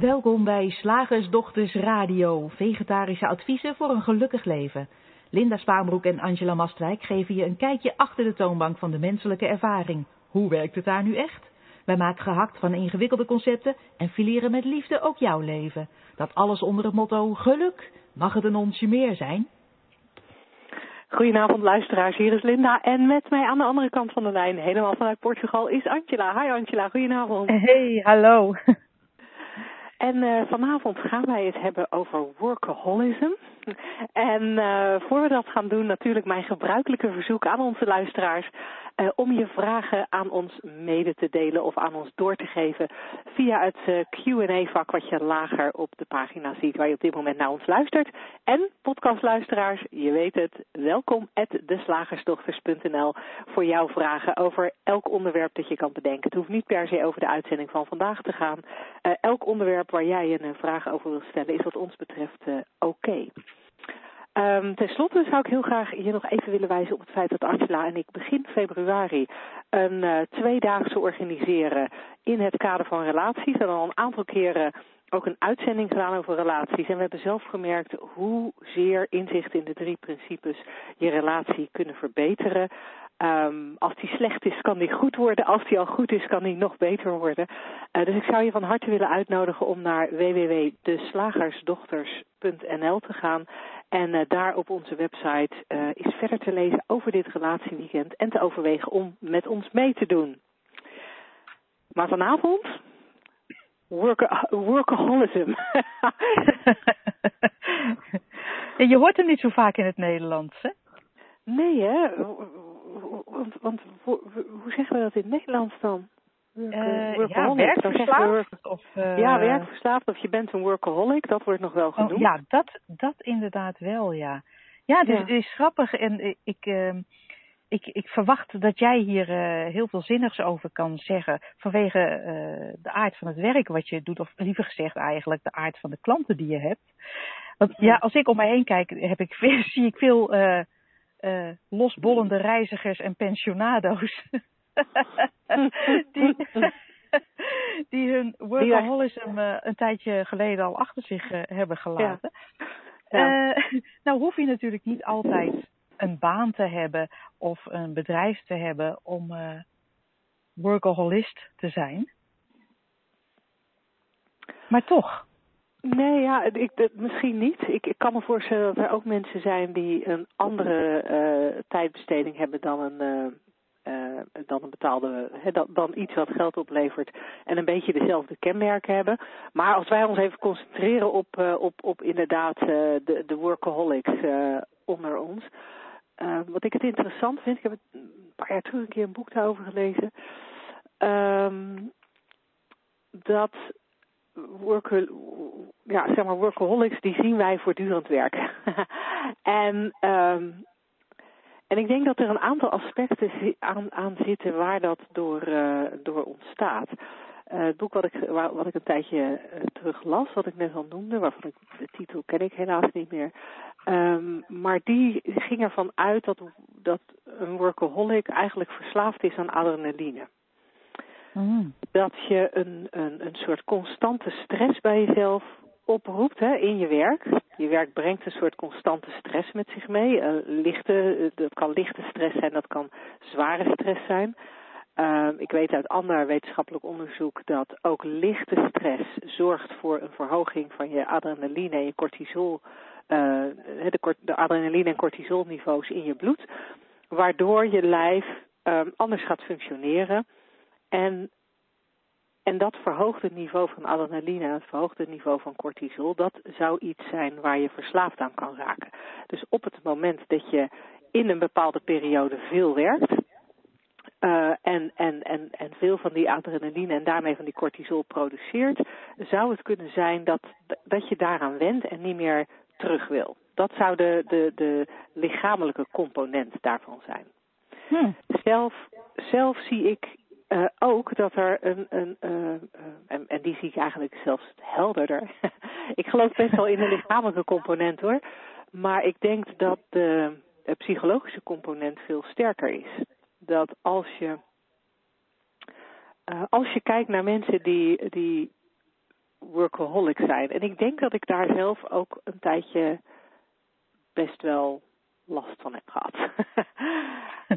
Welkom bij Slagersdochters Radio, vegetarische adviezen voor een gelukkig leven. Linda Spaanbroek en Angela Mastwijk geven je een kijkje achter de toonbank van de menselijke ervaring. Hoe werkt het daar nu echt? Wij maken gehakt van ingewikkelde concepten en fileren met liefde ook jouw leven. Dat alles onder het motto geluk. Mag het een onsje meer zijn? Goedenavond luisteraars, hier is Linda en met mij aan de andere kant van de lijn, helemaal vanuit Portugal, is Angela. Hi Angela, goedenavond. Hey, hallo. En uh, vanavond gaan wij het hebben over workaholism. En uh, voor we dat gaan doen, natuurlijk mijn gebruikelijke verzoek aan onze luisteraars uh, om je vragen aan ons mede te delen of aan ons door te geven via het uh, Q&A-vak wat je lager op de pagina ziet waar je op dit moment naar ons luistert. En podcastluisteraars, je weet het, welkom at deslagersdochters.nl voor jouw vragen over elk onderwerp dat je kan bedenken. Het hoeft niet per se over de uitzending van vandaag te gaan. Uh, elk onderwerp waar jij een vraag over wilt stellen is wat ons betreft oké. Um, ten slotte zou ik heel graag je nog even willen wijzen op het feit dat Angela en ik begin februari een uh, tweedaagse organiseren in het kader van relaties. Hebben al een aantal keren ook een uitzending gedaan over relaties. En we hebben zelf gemerkt hoezeer inzicht in de drie principes je relatie kunnen verbeteren. Um, als die slecht is, kan die goed worden. Als die al goed is, kan die nog beter worden. Uh, dus ik zou je van harte willen uitnodigen om naar www.deslagersdochters.nl te gaan. En uh, daar op onze website uh, is verder te lezen over dit relatieweekend en te overwegen om met ons mee te doen. Maar vanavond, work workaholism. je hoort hem niet zo vaak in het Nederlands, hè? Nee, hè? Want, want hoe zeggen we dat in het Nederlands dan? Uh, ja, werkverslaafd. Of, uh, ja, werkverslaafd of je bent een workaholic, dat wordt nog wel genoemd. Oh, ja, dat, dat inderdaad wel, ja. Ja, dus, ja. het is grappig en ik, uh, ik, ik verwacht dat jij hier heel veel zinnigs over kan zeggen vanwege de aard van het werk wat je doet, of liever gezegd eigenlijk de aard van de klanten die je hebt. Want ja, als ik om mij heen kijk, heb ik, zie ik veel losbollende reizigers en pensionado's. die, die hun workaholism uh, een tijdje geleden al achter zich uh, hebben gelaten. Ja. Nou hoef je natuurlijk niet altijd een baan te hebben of een bedrijf te hebben om workaholist te zijn. Maar toch. Nee, ja, ik, misschien niet. Ik, ik kan me voorstellen dat er ook mensen zijn die een andere uh, tijdbesteding hebben dan een, uh, uh, dan een betaalde, dan, dan iets wat geld oplevert en een beetje dezelfde kenmerken hebben. Maar als wij ons even concentreren op, op, op inderdaad de, de workaholics onder ons. wat ik het interessant vind, ik heb het een paar jaar terug een keer een boek daarover gelezen. Um, dat ja, zeg maar workaholics, die zien wij voortdurend werken. en um, en ik denk dat er een aantal aspecten aan, aan zitten waar dat door, uh, door ontstaat. Uh, het boek wat ik, wat ik een tijdje uh, terug las, wat ik net al noemde, waarvan ik de titel ken ik helaas niet meer. Um, maar die ging ervan uit dat, dat een workaholic eigenlijk verslaafd is aan adrenaline. Mm. Dat je een, een, een soort constante stress bij jezelf oproept hè, in je werk. Je werk brengt een soort constante stress met zich mee. Lichte, dat kan lichte stress zijn, dat kan zware stress zijn. Uh, ik weet uit ander wetenschappelijk onderzoek dat ook lichte stress zorgt voor een verhoging van je adrenaline en je cortisol, uh, de, de adrenaline en cortisolniveaus in je bloed, waardoor je lijf um, anders gaat functioneren en en dat verhoogt het niveau van adrenaline, het verhoogt het niveau van cortisol. Dat zou iets zijn waar je verslaafd aan kan raken. Dus op het moment dat je in een bepaalde periode veel werkt, uh, en, en, en, en veel van die adrenaline en daarmee van die cortisol produceert, zou het kunnen zijn dat, dat je daaraan wendt en niet meer terug wil. Dat zou de, de, de lichamelijke component daarvan zijn. Hmm. Zelf, zelf zie ik uh, ook dat er een, een uh, en, en, die zie ik eigenlijk zelfs helderder. ik geloof best wel in de lichamelijke component hoor. Maar ik denk dat de, psychologische component veel sterker is. Dat als je, uh, als je kijkt naar mensen die, die workaholic zijn. En ik denk dat ik daar zelf ook een tijdje best wel last van heb gehad.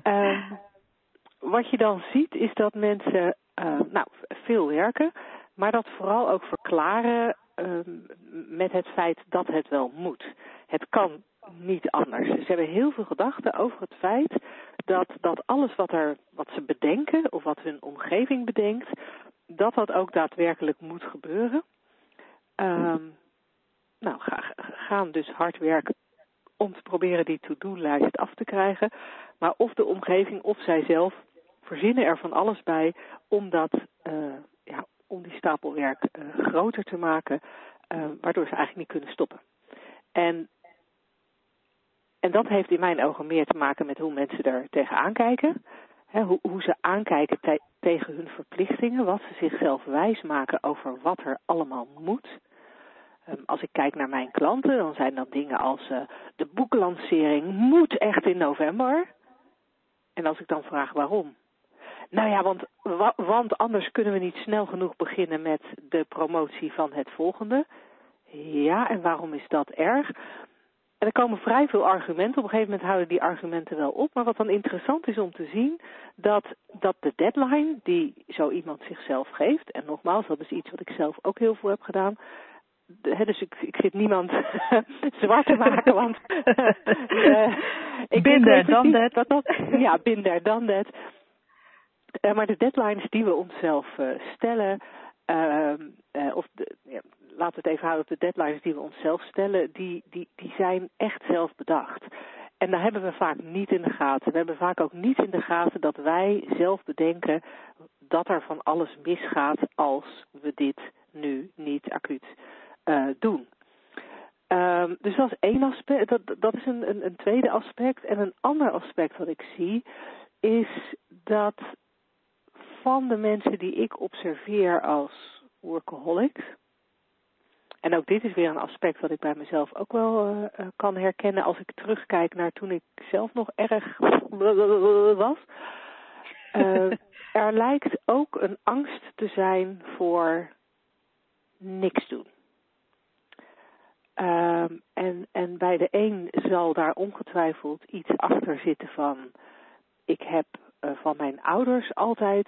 um, wat je dan ziet is dat mensen uh, nou, veel werken, maar dat vooral ook verklaren um, met het feit dat het wel moet. Het kan niet anders. Ze hebben heel veel gedachten over het feit dat, dat alles wat, er, wat ze bedenken of wat hun omgeving bedenkt, dat dat ook daadwerkelijk moet gebeuren. Um, nou, ga, gaan dus hard werken om te proberen die to-do-lijst af te krijgen. Maar of de omgeving of zijzelf verzinnen er van alles bij om, dat, uh, ja, om die stapel werk uh, groter te maken, uh, waardoor ze eigenlijk niet kunnen stoppen. En, en dat heeft in mijn ogen meer te maken met hoe mensen er tegenaan kijken. He, hoe, hoe ze aankijken te, tegen hun verplichtingen, wat ze zichzelf wijsmaken over wat er allemaal moet. Um, als ik kijk naar mijn klanten, dan zijn dat dingen als de boeklancering moet echt in november. En als ik dan vraag waarom, nou ja, want, want anders kunnen we niet snel genoeg beginnen met de promotie van het volgende. Ja, en waarom is dat erg? En er komen vrij veel argumenten. Op een gegeven moment houden die argumenten wel op. Maar wat dan interessant is om te zien, dat, dat de deadline die zo iemand zichzelf geeft, en nogmaals, dat is iets wat ik zelf ook heel veel heb gedaan. Dus ik, ik zit niemand zwart te maken, want uh, ik binder dan dat. dat, dat. Ja, binder dan dat. Uh, maar de deadlines die we onszelf uh, stellen, uh, of de, ja, laten we het even houden op de deadlines die we onszelf stellen, die, die, die zijn echt zelf bedacht. En daar hebben we vaak niet in de gaten. We hebben vaak ook niet in de gaten dat wij zelf bedenken dat er van alles misgaat als we dit nu niet acuut doen. Um, dus dat is één aspect, dat, dat is een, een, een tweede aspect. En een ander aspect wat ik zie, is dat van de mensen die ik observeer als workaholics. En ook dit is weer een aspect wat ik bij mezelf ook wel uh, kan herkennen als ik terugkijk naar toen ik zelf nog erg was. Uh, er lijkt ook een angst te zijn voor niks doen. Uh, en, en bij de een zal daar ongetwijfeld iets achter zitten van ik heb van mijn ouders altijd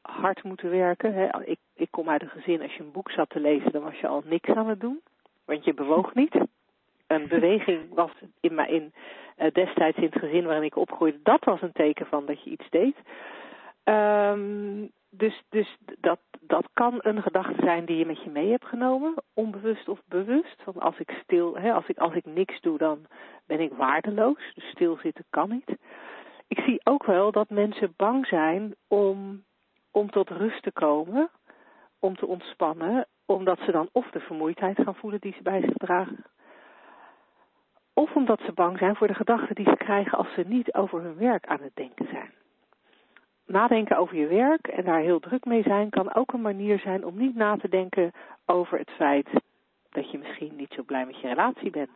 hard moeten werken. Hè. Ik, ik kom uit een gezin, als je een boek zat te lezen, dan was je al niks aan het doen. Want je bewoog niet. Een beweging was in, in uh, destijds in het gezin waarin ik opgroeide, dat was een teken van dat je iets deed. Um, dus dus dat, dat kan een gedachte zijn die je met je mee hebt genomen, onbewust of bewust. Want als ik stil, hè, als ik, als ik niks doe, dan ben ik waardeloos. Dus stilzitten kan niet. Ik zie ook wel dat mensen bang zijn om om tot rust te komen, om te ontspannen, omdat ze dan of de vermoeidheid gaan voelen die ze bij zich dragen, of omdat ze bang zijn voor de gedachten die ze krijgen als ze niet over hun werk aan het denken zijn. Nadenken over je werk en daar heel druk mee zijn kan ook een manier zijn om niet na te denken over het feit dat je misschien niet zo blij met je relatie bent.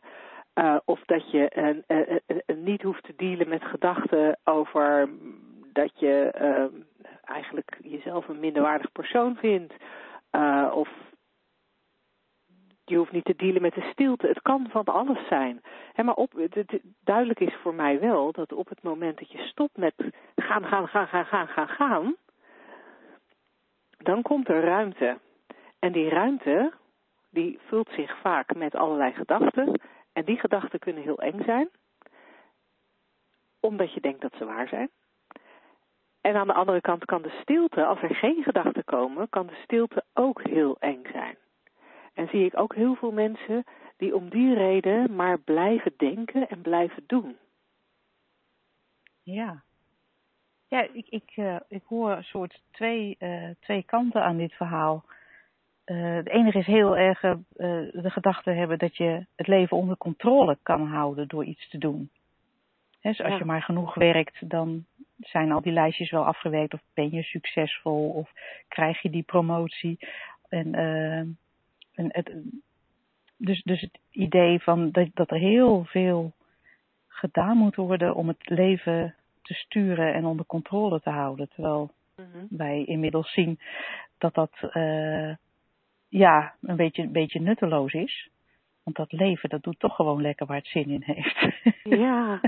Uh, of dat je uh, uh, niet hoeft te dealen met gedachten over dat je eigenlijk jezelf een minderwaardig persoon vindt. Of je hoeft niet te dealen met de stilte. Het kan van alles zijn. Maar op, het, duidelijk is voor mij wel dat op het moment dat je stopt met gaan, gaan, gaan, gaan, gaan, gaan, gaan, dan komt er ruimte. En die ruimte, die vult zich vaak met allerlei gedachten. En die gedachten kunnen heel eng zijn, omdat je denkt dat ze waar zijn. En aan de andere kant kan de stilte, als er geen gedachten komen, kan de stilte ook heel eng zijn. En zie ik ook heel veel mensen die om die reden maar blijven denken en blijven doen. Ja. Ja, ik, ik, uh, ik hoor een soort twee, uh, twee kanten aan dit verhaal. Uh, het enige is heel erg de gedachte hebben dat je het leven onder controle kan houden door iets te doen. He, dus als ja. je maar genoeg werkt, dan zijn al die lijstjes wel afgewerkt of ben je succesvol of krijg je die promotie. En, uh, en het, dus, dus het idee van dat, dat er heel veel gedaan moet worden om het leven te sturen en onder controle te houden. Terwijl mm -hmm. wij inmiddels zien dat dat ja, een beetje, een beetje nutteloos is. Want dat leven, dat doet toch gewoon lekker waar het zin in heeft. Ja.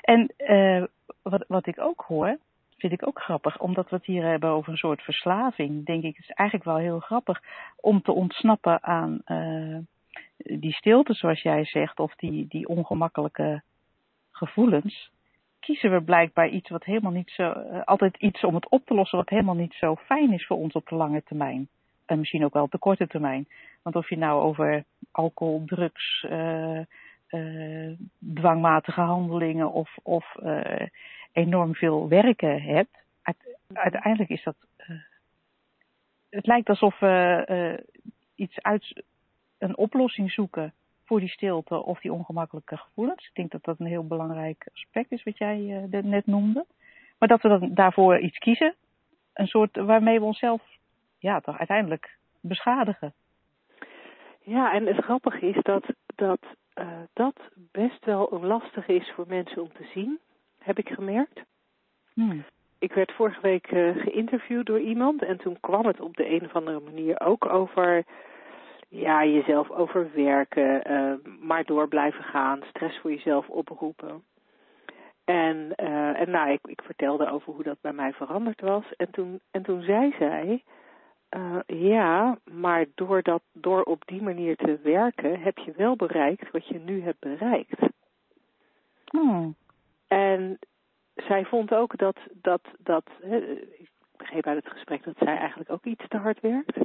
en uh, wat, wat ik ook hoor, vind ik ook grappig. Omdat we het hier hebben over een soort verslaving, denk ik, is eigenlijk wel heel grappig om te ontsnappen aan uh, die stilte, zoals jij zegt, of die, die ongemakkelijke gevoelens. Kiezen we blijkbaar iets wat helemaal niet zo, uh, altijd iets om het op te lossen wat helemaal niet zo fijn is voor ons op de lange termijn. En misschien ook wel op de korte termijn. Want of je nou over alcohol, drugs, uh, dwangmatige handelingen of, of uh, enorm veel werken hebt, uiteindelijk is dat. het lijkt alsof we iets uit een oplossing zoeken voor die stilte of die ongemakkelijke gevoelens. Ik denk dat dat een heel belangrijk aspect is wat jij net noemde. Maar dat we dan daarvoor iets kiezen. Een soort waarmee we onszelf ja, toch uiteindelijk beschadigen. Ja, en het grappige is dat dat, uh, dat best wel een lastige is voor mensen om te zien, heb ik gemerkt. Hmm. Ik werd vorige week uh, geïnterviewd door iemand en toen kwam het op de een of andere manier ook over ja, jezelf overwerken, uh, maar door blijven gaan, stress voor jezelf oproepen. En, en nou, ik, ik vertelde over hoe dat bij mij veranderd was. En toen, en toen zei zij, uh, ja, maar door, dat, door op die manier te werken heb je wel bereikt wat je nu hebt bereikt. Hmm. En zij vond ook dat, dat, dat ik begreep uit het gesprek dat zij eigenlijk ook iets te hard werkt.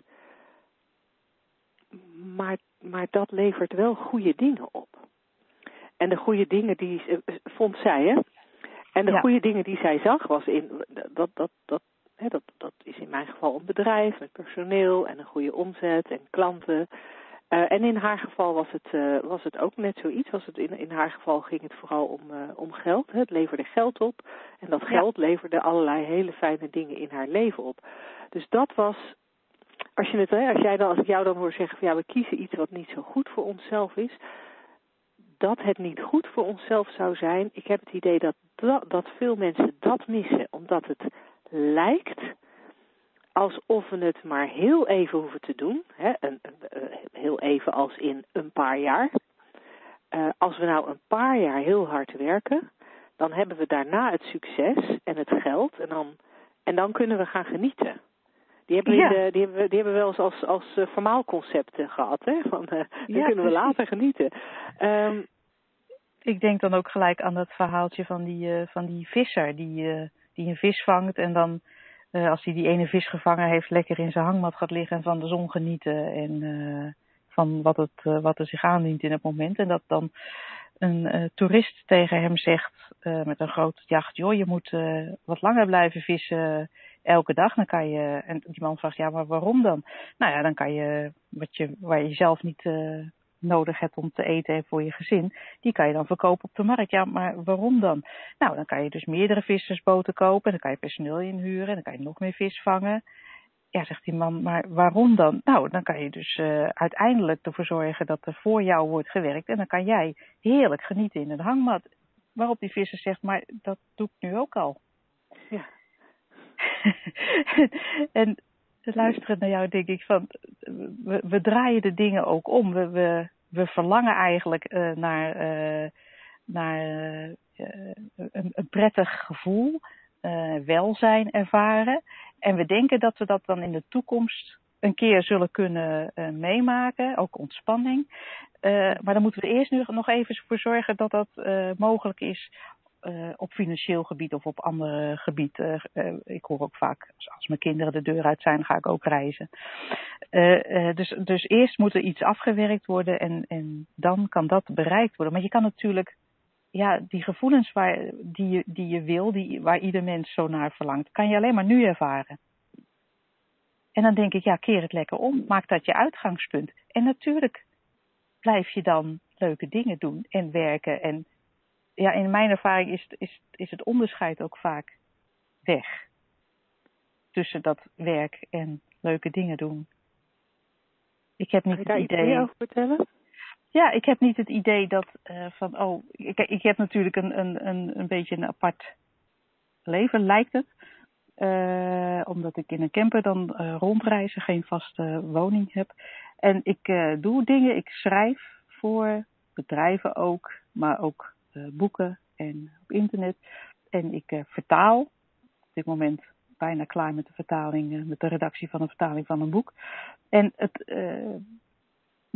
Maar, maar dat levert wel goede dingen op. En de goede dingen die, vond zij, hè? En de ja. goede dingen die zij zag was in, dat, dat, dat, dat, dat is in mijn geval een bedrijf met personeel en een goede omzet en klanten. Uh, en in haar geval was het, uh, was het ook net zoiets. Was het in, in haar geval ging het vooral om, uh, om geld. Hè. Het leverde geld op. En dat geld ja. leverde allerlei hele fijne dingen in haar leven op. Dus dat was. Als, je het, hè, als, jij dan, als ik jou dan hoor zeggen van ja, we kiezen iets wat niet zo goed voor onszelf is. Dat het niet goed voor onszelf zou zijn. Ik heb het idee dat, dat, dat veel mensen dat missen. Omdat het lijkt alsof we het maar heel even hoeven te doen. Hè? Een, heel even als in een paar jaar. Uh, als we nou een paar jaar heel hard werken, dan hebben we daarna het succes en het geld en dan, en dan kunnen we gaan genieten. Die hebben, ja. de, die hebben, we, die hebben we wel eens als, als uh, formaal concept gehad. Hè? Van, dan ja, kunnen we later genieten. Um, ik denk dan ook gelijk aan dat verhaaltje van die, van die visser die die een vis vangt en dan uh, als hij die ene vis gevangen heeft, lekker in zijn hangmat gaat liggen en van de zon genieten en uh, van wat, het, uh, wat er zich aandient in het moment. En dat dan een toerist tegen hem zegt met een groot jacht, joh, je moet wat langer blijven vissen elke dag. Dan kan je, en die man vraagt, ja, maar waarom dan? Nou ja, dan kan je, wat je waar je zelf niet nodig hebt om te eten en voor je gezin, die kan je dan verkopen op de markt. Ja, maar waarom dan? Nou, dan kan je dus meerdere vissersboten kopen, dan kan je personeel inhuren, en dan kan je nog meer vis vangen. Ja, zegt die man, maar waarom dan? Nou, dan kan je dus uh, uiteindelijk ervoor zorgen dat er voor jou wordt gewerkt en dan kan jij heerlijk genieten in een hangmat. Waarop die visser zegt, maar dat doe ik nu ook al. Ja. en luisterend naar jou denk ik van, we, draaien de dingen ook om. We, we, we verlangen eigenlijk uh, naar, uh, naar uh, een, een, prettig gevoel, welzijn ervaren. En we denken dat we dat dan in de toekomst een keer zullen kunnen meemaken, ook ontspanning. maar dan moeten we eerst nu nog even voor zorgen dat dat mogelijk is uh, op financieel gebied of op andere gebieden. Uh, ik hoor ook vaak, als mijn kinderen de deur uit zijn, ga ik ook reizen. Dus, dus eerst moet er iets afgewerkt worden en, en dan kan dat bereikt worden. Maar je kan natuurlijk, ja, die gevoelens waar, die, je, die je wil, die, waar ieder mens zo naar verlangt, kan je alleen maar nu ervaren. En dan denk ik, ja, keer het lekker om. Maak dat je uitgangspunt. En natuurlijk blijf je dan leuke dingen doen en werken en ja, in mijn ervaring is, is, is het onderscheid ook vaak weg. Tussen dat werk en leuke dingen doen. Ik heb niet het idee. over vertellen? Ja, ik heb niet het idee dat uh, van, oh, ik, ik heb natuurlijk een, een, een, een beetje een apart leven, lijkt het. omdat ik in een camper dan rondreizen, geen vaste woning heb. En ik doe dingen, ik schrijf voor bedrijven ook, maar ook boeken en op internet. En ik vertaal. Op dit moment bijna klaar met de vertaling, met de redactie van een vertaling van een boek. En het,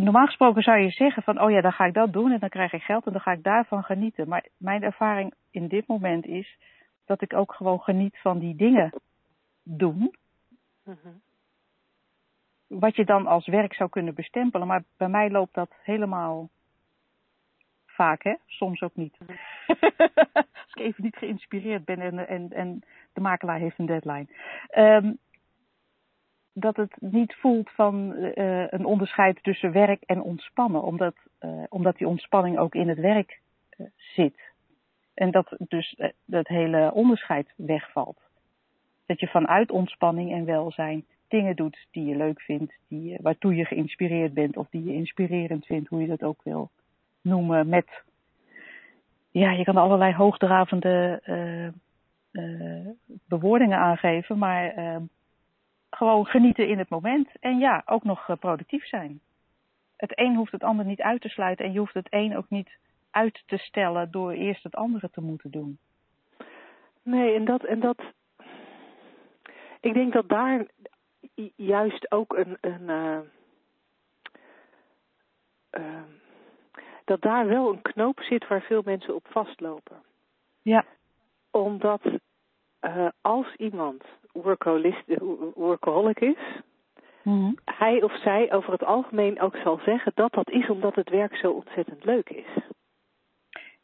normaal gesproken zou je zeggen van, oh ja, dan ga ik dat doen en dan krijg ik geld en dan ga ik daarvan genieten. Maar mijn ervaring in dit moment is dat ik ook gewoon geniet van die dingen doen. Mhm. Wat je dan als werk zou kunnen bestempelen. Maar bij mij loopt dat helemaal vaak, hè? Soms ook niet. Als ik even niet geïnspireerd ben en, en, en de makelaar heeft een deadline. Um, dat het niet voelt van uh, een onderscheid tussen werk en ontspannen, omdat, uh, omdat die ontspanning ook in het werk uh, zit. En dat dus dat hele onderscheid wegvalt. Dat je vanuit ontspanning en welzijn dingen doet die je leuk vindt, die, waartoe je geïnspireerd bent of die je inspirerend vindt, hoe je dat ook wil noemen, met, ja, je kan allerlei hoogdravende bewoordingen aangeven, maar gewoon genieten in het moment. En ja, ook nog eh, productief zijn. Het een hoeft het ander niet uit te sluiten en je hoeft het een ook niet uit te stellen door eerst het andere te moeten doen. Nee, en dat, en dat. Ik denk dat daar juist ook een. een uh, uh, dat daar wel een knoop zit waar veel mensen op vastlopen. Ja. Omdat uh, als iemand workaholic is, mhm. hij of zij over het algemeen ook zal zeggen dat dat is omdat het werk zo ontzettend leuk is.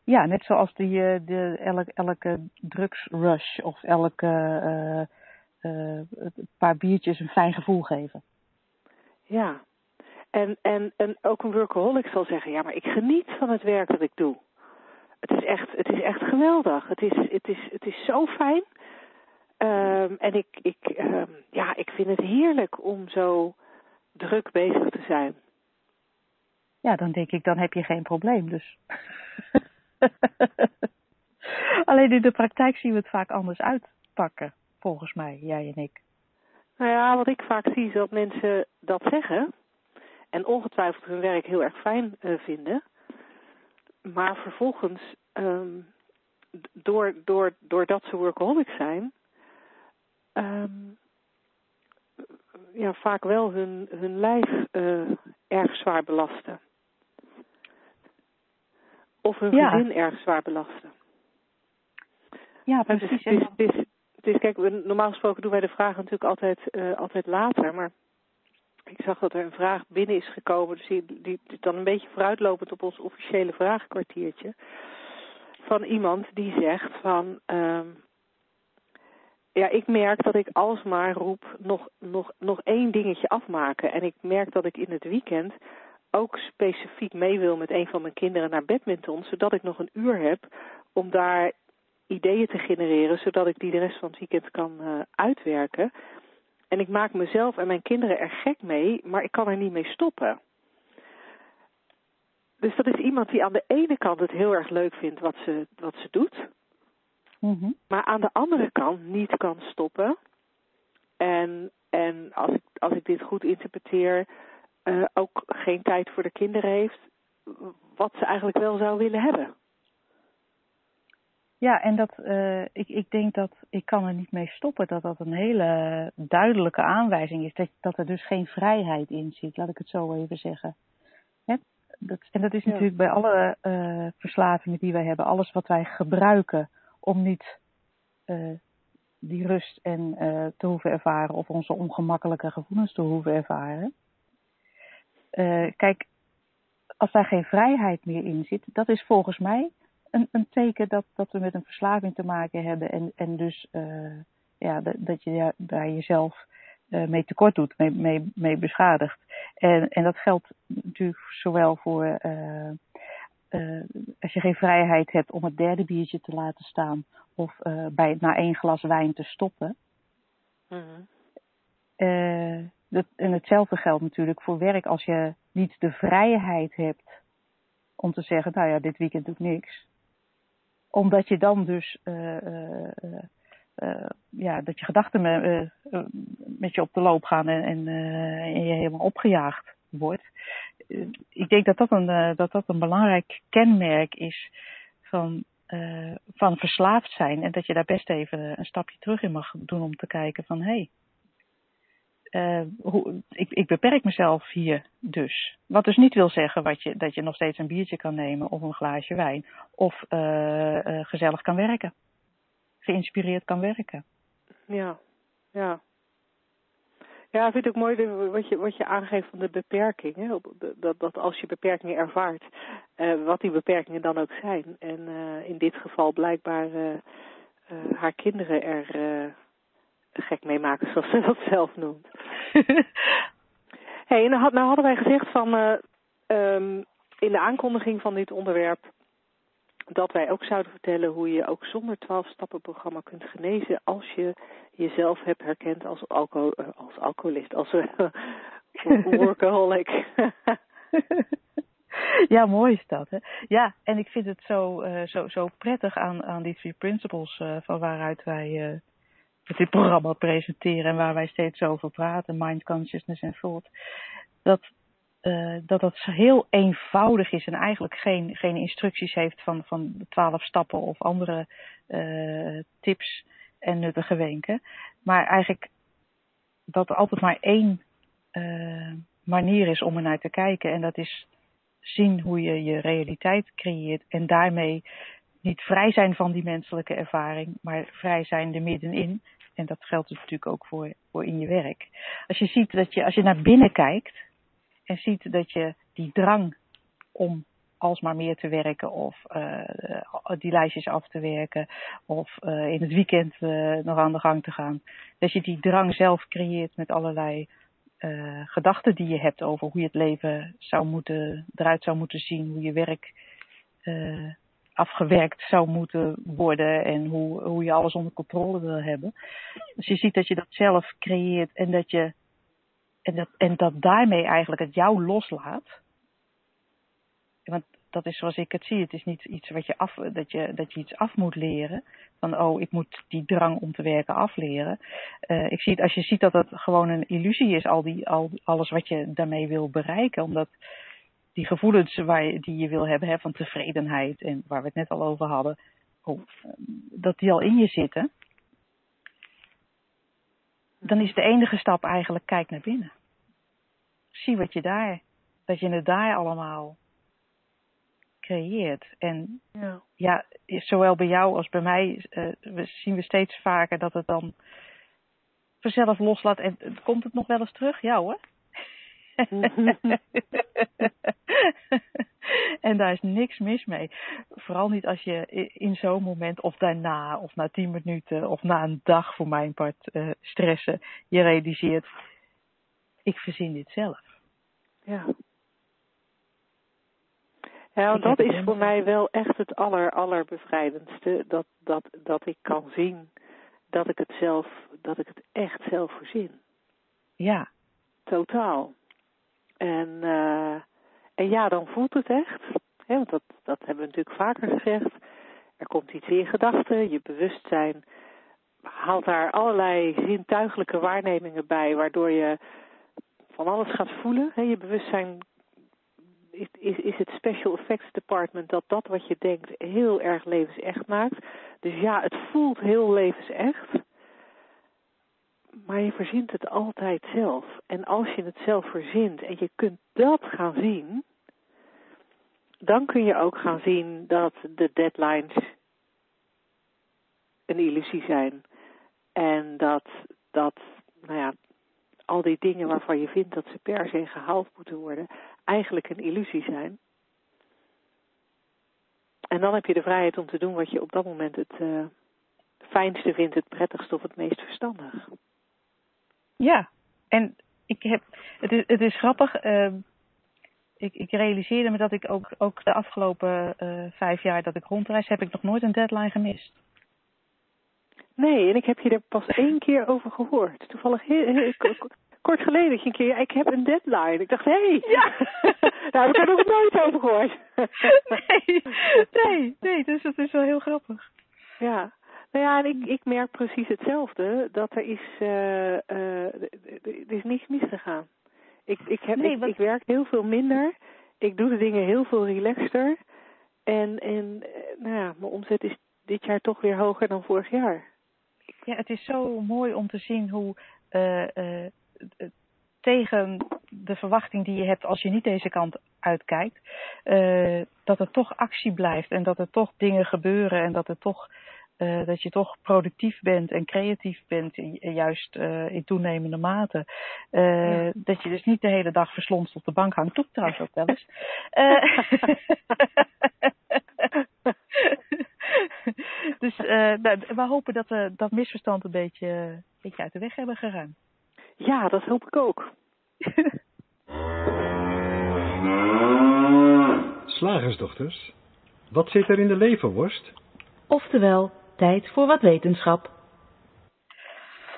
Ja, net zoals die, eh, de, elke, elke drugsrush of elke uh, uh, paar biertjes een fijn gevoel geven. Ja, en, en, en ook een workaholic zal zeggen, ja, maar ik geniet van het werk dat ik doe. Het is echt, het is echt geweldig. Het is, het is, het is zo fijn. Um, en ik, ik, um, ja, ik vind het heerlijk om zo druk bezig te zijn. Ja, dan denk ik, dan heb je geen probleem dus. Alleen in de praktijk zien we het vaak anders uitpakken, volgens mij, jij en ik. Nou ja, wat ik vaak zie is dat mensen dat zeggen en ongetwijfeld hun werk heel erg fijn uh, vinden, maar vervolgens, um, door, door, doordat ze workaholic zijn, um, ja, vaak wel hun, hun lijf uh, erg zwaar belasten. Of hun ja. gezin erg zwaar belasten. Ja, precies. Het is, het is, het is, kijk, normaal gesproken doen wij de vragen natuurlijk altijd, uh, altijd later, maar ik zag dat er een vraag binnen is gekomen, dus die, die, dan een beetje vooruitlopend op ons officiële vragenkwartiertje. Van iemand die zegt van, um, ja, ik merk dat ik alsmaar roep nog, nog, nog één dingetje afmaken. En ik merk dat ik in het weekend ook specifiek mee wil met een van mijn kinderen naar badminton, zodat ik nog een uur heb om daar ideeën te genereren, zodat ik die de rest van het weekend kan uh, uitwerken. En ik maak mezelf en mijn kinderen er gek mee, maar ik kan er niet mee stoppen. Dus dat is iemand die aan de ene kant het heel erg leuk vindt wat ze, wat ze doet. Mhm. Maar aan de andere kant niet kan stoppen. En, en als, ik, als ik dit goed interpreteer, uh, ook geen tijd voor de kinderen heeft, wat ze eigenlijk wel zou willen hebben. Ja, en dat, uh, ik, ik denk dat ik kan er niet mee stoppen, dat dat een hele duidelijke aanwijzing is. Dat, dat er dus geen vrijheid in zit, laat ik het zo even zeggen. Hè? Dat, en dat is natuurlijk bij alle uh, verslavingen die wij hebben, alles wat wij gebruiken om niet uh, die rust en te hoeven ervaren of onze ongemakkelijke gevoelens te hoeven ervaren. Kijk, als daar geen vrijheid meer in zit, dat is volgens mij een, een teken dat, dat we met een verslaving te maken hebben en, en dus ja, dat, dat je daar jezelf mee tekort doet, mee, mee, mee beschadigt. En, en dat geldt natuurlijk zowel voor uh, als je geen vrijheid hebt om het derde biertje te laten staan of uh, bij, na één glas wijn te stoppen. Mm dat, en hetzelfde geldt natuurlijk voor werk als je niet de vrijheid hebt om te zeggen, nou ja, dit weekend doe ik niks. Omdat je dan dus ja, dat je gedachten me, met je op de loop gaan en, en, en je helemaal opgejaagd wordt. ik denk dat dat, een, dat dat een belangrijk kenmerk is van, van verslaafd zijn. En dat je daar best even een stapje terug in mag doen om te kijken van hé, hey, uh, hoe, ik, ik, beperk mezelf hier dus. Wat dus niet wil zeggen wat je, dat je nog steeds een biertje kan nemen of een glaasje wijn. Of uh, uh, gezellig kan werken. Geïnspireerd kan werken. Ja, ja. Ja, ik vind ook mooi wat je, wat je aangeeft van de beperking. Hè? Dat, dat als je beperkingen ervaart, wat die beperkingen dan ook zijn. En in dit geval blijkbaar haar kinderen er gek meemaken, zoals ze dat zelf noemt. hey, nou, hadden wij gezegd van uh, um, in de aankondiging van dit onderwerp dat wij ook zouden vertellen hoe je ook zonder 12 stappen programma kunt genezen als je jezelf hebt herkend als, alco uh, als alcoholist, als uh, workaholic. ja, mooi is dat. Hè? Ja, en ik vind het zo, zo, zo prettig aan, aan die three principles van waaruit wij dit programma presenteren en waar wij steeds over praten, mind consciousness en thought, dat, uh, dat dat heel eenvoudig is en eigenlijk geen, geen instructies heeft van, van twaalf stappen of andere uh, tips en nuttige wenken. Maar eigenlijk dat er altijd maar één uh, manier is om er naar te kijken en dat is zien hoe je je realiteit creëert en daarmee niet vrij zijn van die menselijke ervaring, maar vrij zijn er middenin en dat geldt dus natuurlijk ook voor, voor in je werk. Als je ziet dat je, als je naar binnen kijkt en ziet dat je die drang om alsmaar meer te werken of uh, die lijstjes af te werken of uh, in het weekend uh, nog aan de gang te gaan. Dat je die drang zelf creëert met allerlei gedachten die je hebt over hoe je het leven zou moeten, eruit zou moeten zien, hoe je werk afgewerkt zou moeten worden en hoe, hoe je alles onder controle wil hebben. Dus je ziet dat je dat zelf creëert en dat je en dat, en dat daarmee eigenlijk het jou loslaat. Want dat is zoals ik het zie. Het is niet iets wat je af, dat je, dat je iets af moet leren. Van oh, ik moet die drang om te werken afleren. Uh, ik zie het, als je ziet dat het gewoon een illusie is, al die, al, alles wat je daarmee wil bereiken. Omdat die gevoelens waar je, die je wil hebben hè, van tevredenheid en waar we het net al over hadden, oh, dat die al in je zitten, dan is de enige stap eigenlijk kijk naar binnen. Zie wat je daar, dat je het daar allemaal creëert. En ja, ja zowel bij jou als bij mij uh, we zien we steeds vaker dat het dan vanzelf loslaat en komt het nog wel eens terug? Ja hoor. en daar is niks mis mee. Vooral niet als je in zo'n moment of daarna of na tien minuten of na een dag voor mijn part uh, stressen, je realiseert, ik verzin dit zelf. Ja. Ja, dat is voor mij wel echt het aller, allerbevrijdendste. Dat, dat, dat ik kan zien dat ik het zelf, dat ik het echt zelf verzin. Ja. Totaal. En, uh, en ja, dan voelt het echt. Hè, want dat, dat hebben we natuurlijk vaker gezegd. Er komt iets in gedachten, je bewustzijn haalt daar allerlei zintuigelijke waarnemingen bij, waardoor je van alles gaat voelen. Hè, je bewustzijn is, is, is het special effects department dat dat wat je denkt heel erg levensecht maakt. Dus ja, het voelt heel levensecht maar je verzint het altijd zelf. En als je het zelf verzint en je kunt dat gaan zien, dan kun je ook gaan zien dat de deadlines een illusie zijn. En dat, dat nou ja, al die dingen waarvan je vindt dat ze per se gehaald moeten worden, eigenlijk een illusie zijn. En dan heb je de vrijheid om te doen wat je op dat moment het uh, fijnste vindt, het prettigste of het meest verstandig. Ja, en ik heb, het, is, het is grappig. Uh, ik, ik realiseerde me dat ik ook, ook de afgelopen uh, vijf jaar dat ik rondreis, heb ik nog nooit een deadline gemist. Nee, en ik heb je er pas één keer over gehoord. Toevallig heel, heel, kort geleden dat je een keer, ik heb een deadline. Ik dacht, hé, hey, ja. daar heb ik er nog nooit over gehoord. nee, nee, nee, dus dat is wel heel grappig. Ja, Nou ja, en ik, ik merk precies hetzelfde. Dat er is, uh, uh, er is niets misgegaan. Ik, ik, heb, nee, ik, ik, werk heel veel minder. Ik doe de dingen heel veel relaxter. En, en nou ja, mijn omzet is dit jaar toch weer hoger dan vorig jaar. Ja, het is zo mooi om te zien hoe uh, tegen de verwachting die je hebt als je niet deze kant uitkijkt, dat er toch actie blijft en dat er toch dingen gebeuren en dat er toch uh, dat je toch productief bent en creatief bent, juist uh, in toenemende mate. Uh, ja. Dat je dus niet de hele dag verslonst op de bank hangt. Doe trouwens ook wel eens. dus nou, we hopen dat we dat misverstand een beetje, een beetje uit de weg hebben geruimd. Ja, dat hoop ik ook. Slagersdochters, wat zit er in de leverworst? Oftewel, tijd voor wat wetenschap.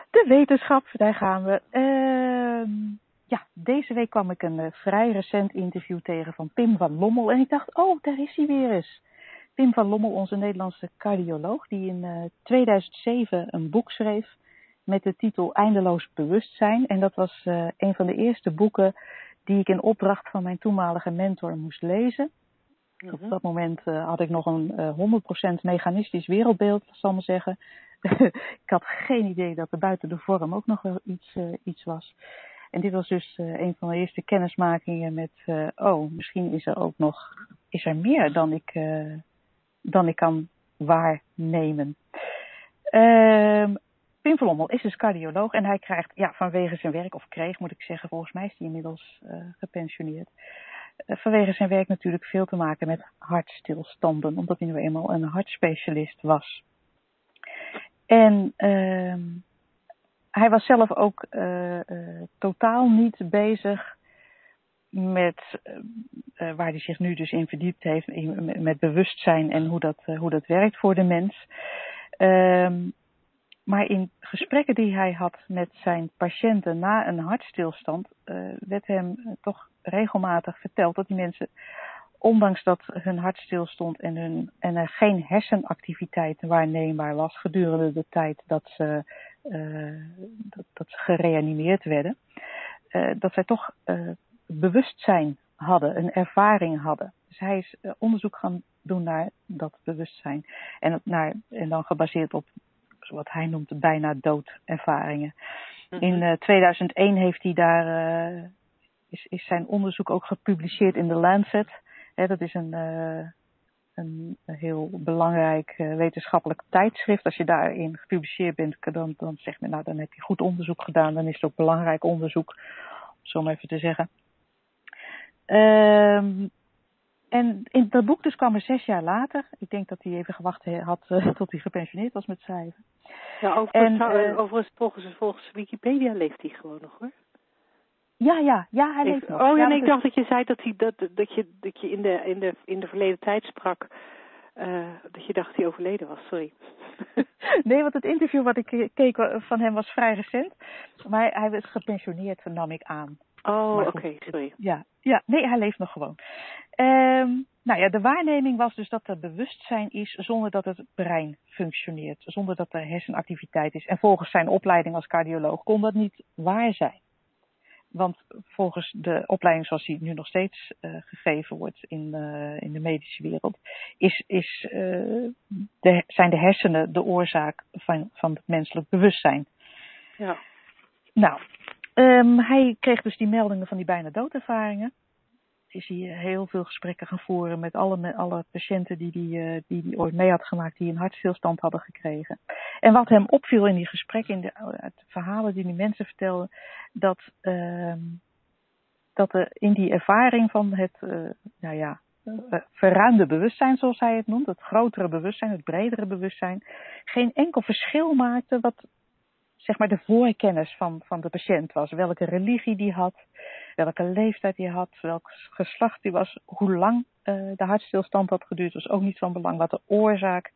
De wetenschap, daar gaan we. Uh, ja, deze week kwam ik een uh, vrij recent interview tegen van Pim van Lommel. En ik dacht, oh, daar is hij weer eens. Pim van Lommel, onze Nederlandse cardioloog, die in uh, 2007 een boek schreef met de titel Eindeloos Bewustzijn. En dat was uh, een van de eerste boeken die ik in opdracht van mijn toenmalige mentor moest lezen. -hmm. Op dat moment uh, had ik nog een uh, 100% mechanistisch wereldbeeld, zal ik maar zeggen. ik had geen idee dat er buiten de vorm ook nog wel iets, iets was. En dit was dus een van de eerste kennismakingen met, oh, misschien is er ook nog, is er meer dan ik, dan ik kan waarnemen. Uh, Pim Verlommel is dus cardioloog en hij krijgt ja, vanwege zijn werk, of kreeg moet ik zeggen, volgens mij is hij inmiddels gepensioneerd. Uh, vanwege zijn werk natuurlijk veel te maken met hartstilstanden, omdat hij nu eenmaal een hartspecialist was. En uh, hij was zelf ook uh, totaal niet bezig met waar hij zich nu dus in verdiept heeft, met bewustzijn en hoe dat, hoe dat werkt voor de mens. Ehm, maar in gesprekken die hij had met zijn patiënten na een hartstilstand, werd hem toch regelmatig verteld dat die mensen, ondanks dat hun hart stilstond en, hun, en er geen hersenactiviteit waarneembaar was gedurende de tijd dat ze, uh, dat, dat, ze gereanimeerd werden, uh, dat zij toch bewustzijn hadden, een ervaring hadden. Dus hij is onderzoek gaan doen naar dat bewustzijn. En, naar, en dan gebaseerd op wat hij noemt bijna doodervaringen. -hmm. In uh, 2001 heeft hij daar, uh, is, is zijn onderzoek ook gepubliceerd in The Lancet. He, dat is een, uh, een heel belangrijk wetenschappelijk tijdschrift. Als je daarin gepubliceerd bent, dan, dan zegt men, nou dan heb je goed onderzoek gedaan, dan is het ook belangrijk onderzoek, om zo maar even te zeggen. Um, en in dat boek dus kwam er zes jaar later. Ik denk dat hij even gewacht had uh, tot hij gepensioneerd was met schrijven. Ja, overigens, en, uh, overigens volgens, volgens Wikipedia leeft hij gewoon nog hoor. Ja, ja, ja, hij leeft nog. Oh ja, nee, ik dacht dat je zei dat, hij, dat, dat, je, dat je in de, in de, in de verleden tijd sprak. Uh, dat je dacht dat hij overleden was, sorry. nee, want het interview wat ik keek van hem was vrij recent. Maar hij was gepensioneerd, nam ik aan. Oh, oké, okay, sorry. Ja, ja, nee, hij leeft nog gewoon. Um, nou ja, de waarneming was dus dat er bewustzijn is zonder dat het brein functioneert, zonder dat er hersenactiviteit is. En volgens zijn opleiding als cardioloog kon dat niet waar zijn. Want volgens de opleiding zoals die nu nog steeds uh, gegeven wordt in, uh, in de medische wereld, is, is, uh, de, zijn de hersenen de oorzaak van, van het menselijk bewustzijn. Ja. Nou, um, hij kreeg dus die meldingen van die bijna doodervaringen is hij heel veel gesprekken gaan voeren met alle, alle patiënten die die, uh, die die ooit mee had gemaakt, die een hartstilstand hadden gekregen. En wat hem opviel in die gesprekken, in de, verhalen die die mensen vertelden, dat, uh, dat er in die ervaring van het, uh, nou ja, uh, verruimde bewustzijn, zoals hij het noemt, het grotere bewustzijn, het bredere bewustzijn, geen enkel verschil maakte wat zeg maar de voorkennis van, van de patiënt was. Welke religie die had, welke leeftijd hij had, welk geslacht hij was, hoe lang uh, de hartstilstand had geduurd, was ook niet van belang. Wat de oorzaak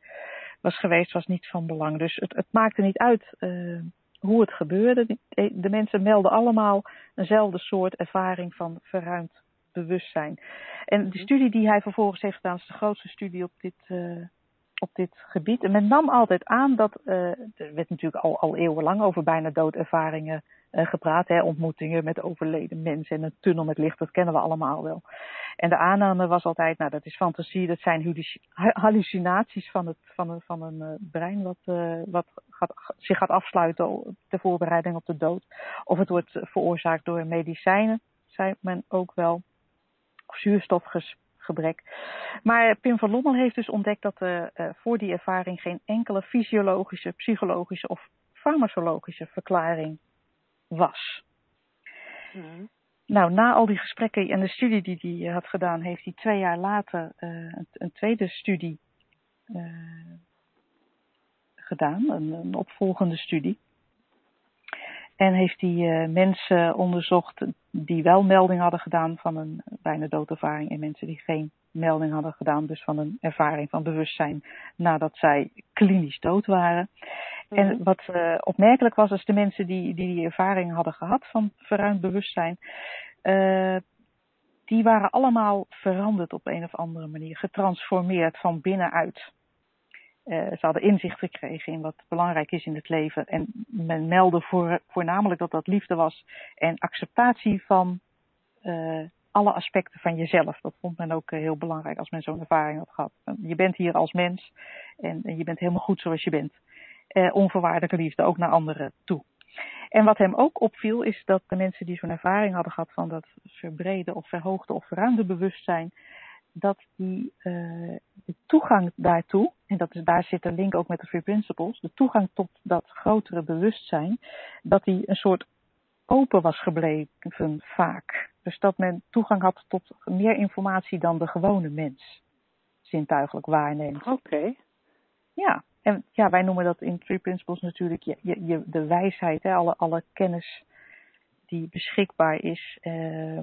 was geweest, was niet van belang. Dus het, het maakte niet uit uh, hoe het gebeurde. De mensen melden allemaal eenzelfde soort ervaring van verruimd bewustzijn. En de studie die hij vervolgens heeft gedaan, is de grootste studie op dit, uh, op dit gebied. En men nam altijd aan dat, uh, er werd natuurlijk al, al eeuwenlang over bijna doodervaringen uh, gepraat. Hè, ontmoetingen met overleden mensen en een tunnel met licht, dat kennen we allemaal wel. En de aanname was altijd, nou dat is fantasie, dat zijn hallucinaties van, het, van een, van een uh, brein wat, wat gaat, zich gaat afsluiten ter voorbereiding op de dood. Of het wordt veroorzaakt door medicijnen, zei men ook wel. Of zuurstofgebrek. Maar Pim van Lommel heeft dus ontdekt dat er uh, voor die ervaring geen enkele fysiologische, psychologische of farmacologische verklaring was. Mm. Nou, na al die gesprekken en de studie die hij had gedaan, heeft hij twee jaar later uh, een, een, tweede studie uh, gedaan, een, een, opvolgende studie. En heeft hij uh, mensen onderzocht die wel melding hadden gedaan van een bijna doodervaring en mensen die geen melding hadden gedaan, dus van een ervaring van bewustzijn nadat zij klinisch dood waren. En mhm. wat uh, opmerkelijk was, is de mensen die, die die ervaring hadden gehad van verruimd bewustzijn, uh, die waren allemaal veranderd op een of andere manier, getransformeerd van binnenuit. Uh, ze hadden inzicht gekregen in wat belangrijk is in het leven. En men meldde voor, voornamelijk dat dat liefde was en acceptatie van uh, alle aspecten van jezelf. Dat vond men ook uh, heel belangrijk als men zo'n ervaring had gehad. Je bent hier als mens en, je bent helemaal goed zoals je bent. onvoorwaardelijke liefde ook naar anderen toe. En wat hem ook opviel is dat de mensen die zo'n ervaring hadden gehad van dat verbreden of verhoogde of verruimde bewustzijn, dat die uh, de toegang daartoe, en dat is, daar zit een link ook met de Free Principles, de toegang tot dat grotere bewustzijn, dat die een soort open was gebleven vaak. Dus dat men toegang had tot meer informatie dan de gewone mens zintuigelijk waarneemt. Oké. Ja, en ja, wij noemen dat in Three Principles natuurlijk je, je, je de wijsheid, hè, alle, alle kennis die beschikbaar is. Uh,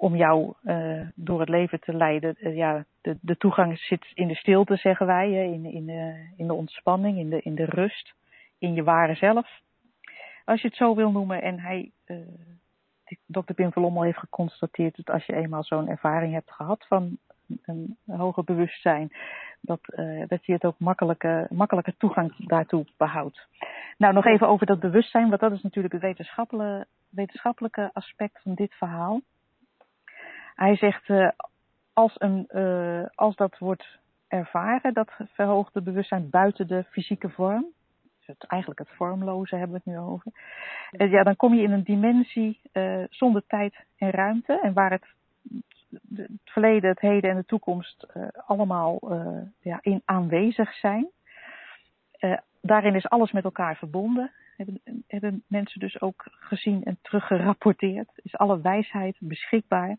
om jou uh, door het leven te leiden. Uh, ja, de, de toegang zit in de stilte, zeggen wij, in, in, de, in de ontspanning, in de, in de rust, in je ware zelf. Als je het zo wil noemen. En hij, dokter Pim Verlommel heeft geconstateerd dat als je eenmaal zo'n ervaring hebt gehad van een, een hoger bewustzijn, dat, dat je het ook makkelijke, makkelijke toegang daartoe behoudt. Nou, nog even over dat bewustzijn, want dat is natuurlijk het wetenschappelijke, wetenschappelijke aspect van dit verhaal. Hij zegt, uh, als, een, uh, als dat wordt ervaren, dat verhoogde bewustzijn buiten de fysieke vorm, dus het, eigenlijk het vormloze hebben we het nu over, uh, ja, dan kom je in een dimensie zonder tijd en ruimte en waar het, het verleden, het heden en de toekomst allemaal ja, in aanwezig zijn. daarin is alles met elkaar verbonden. Hebben mensen dus ook gezien en teruggerapporteerd. Is alle wijsheid beschikbaar.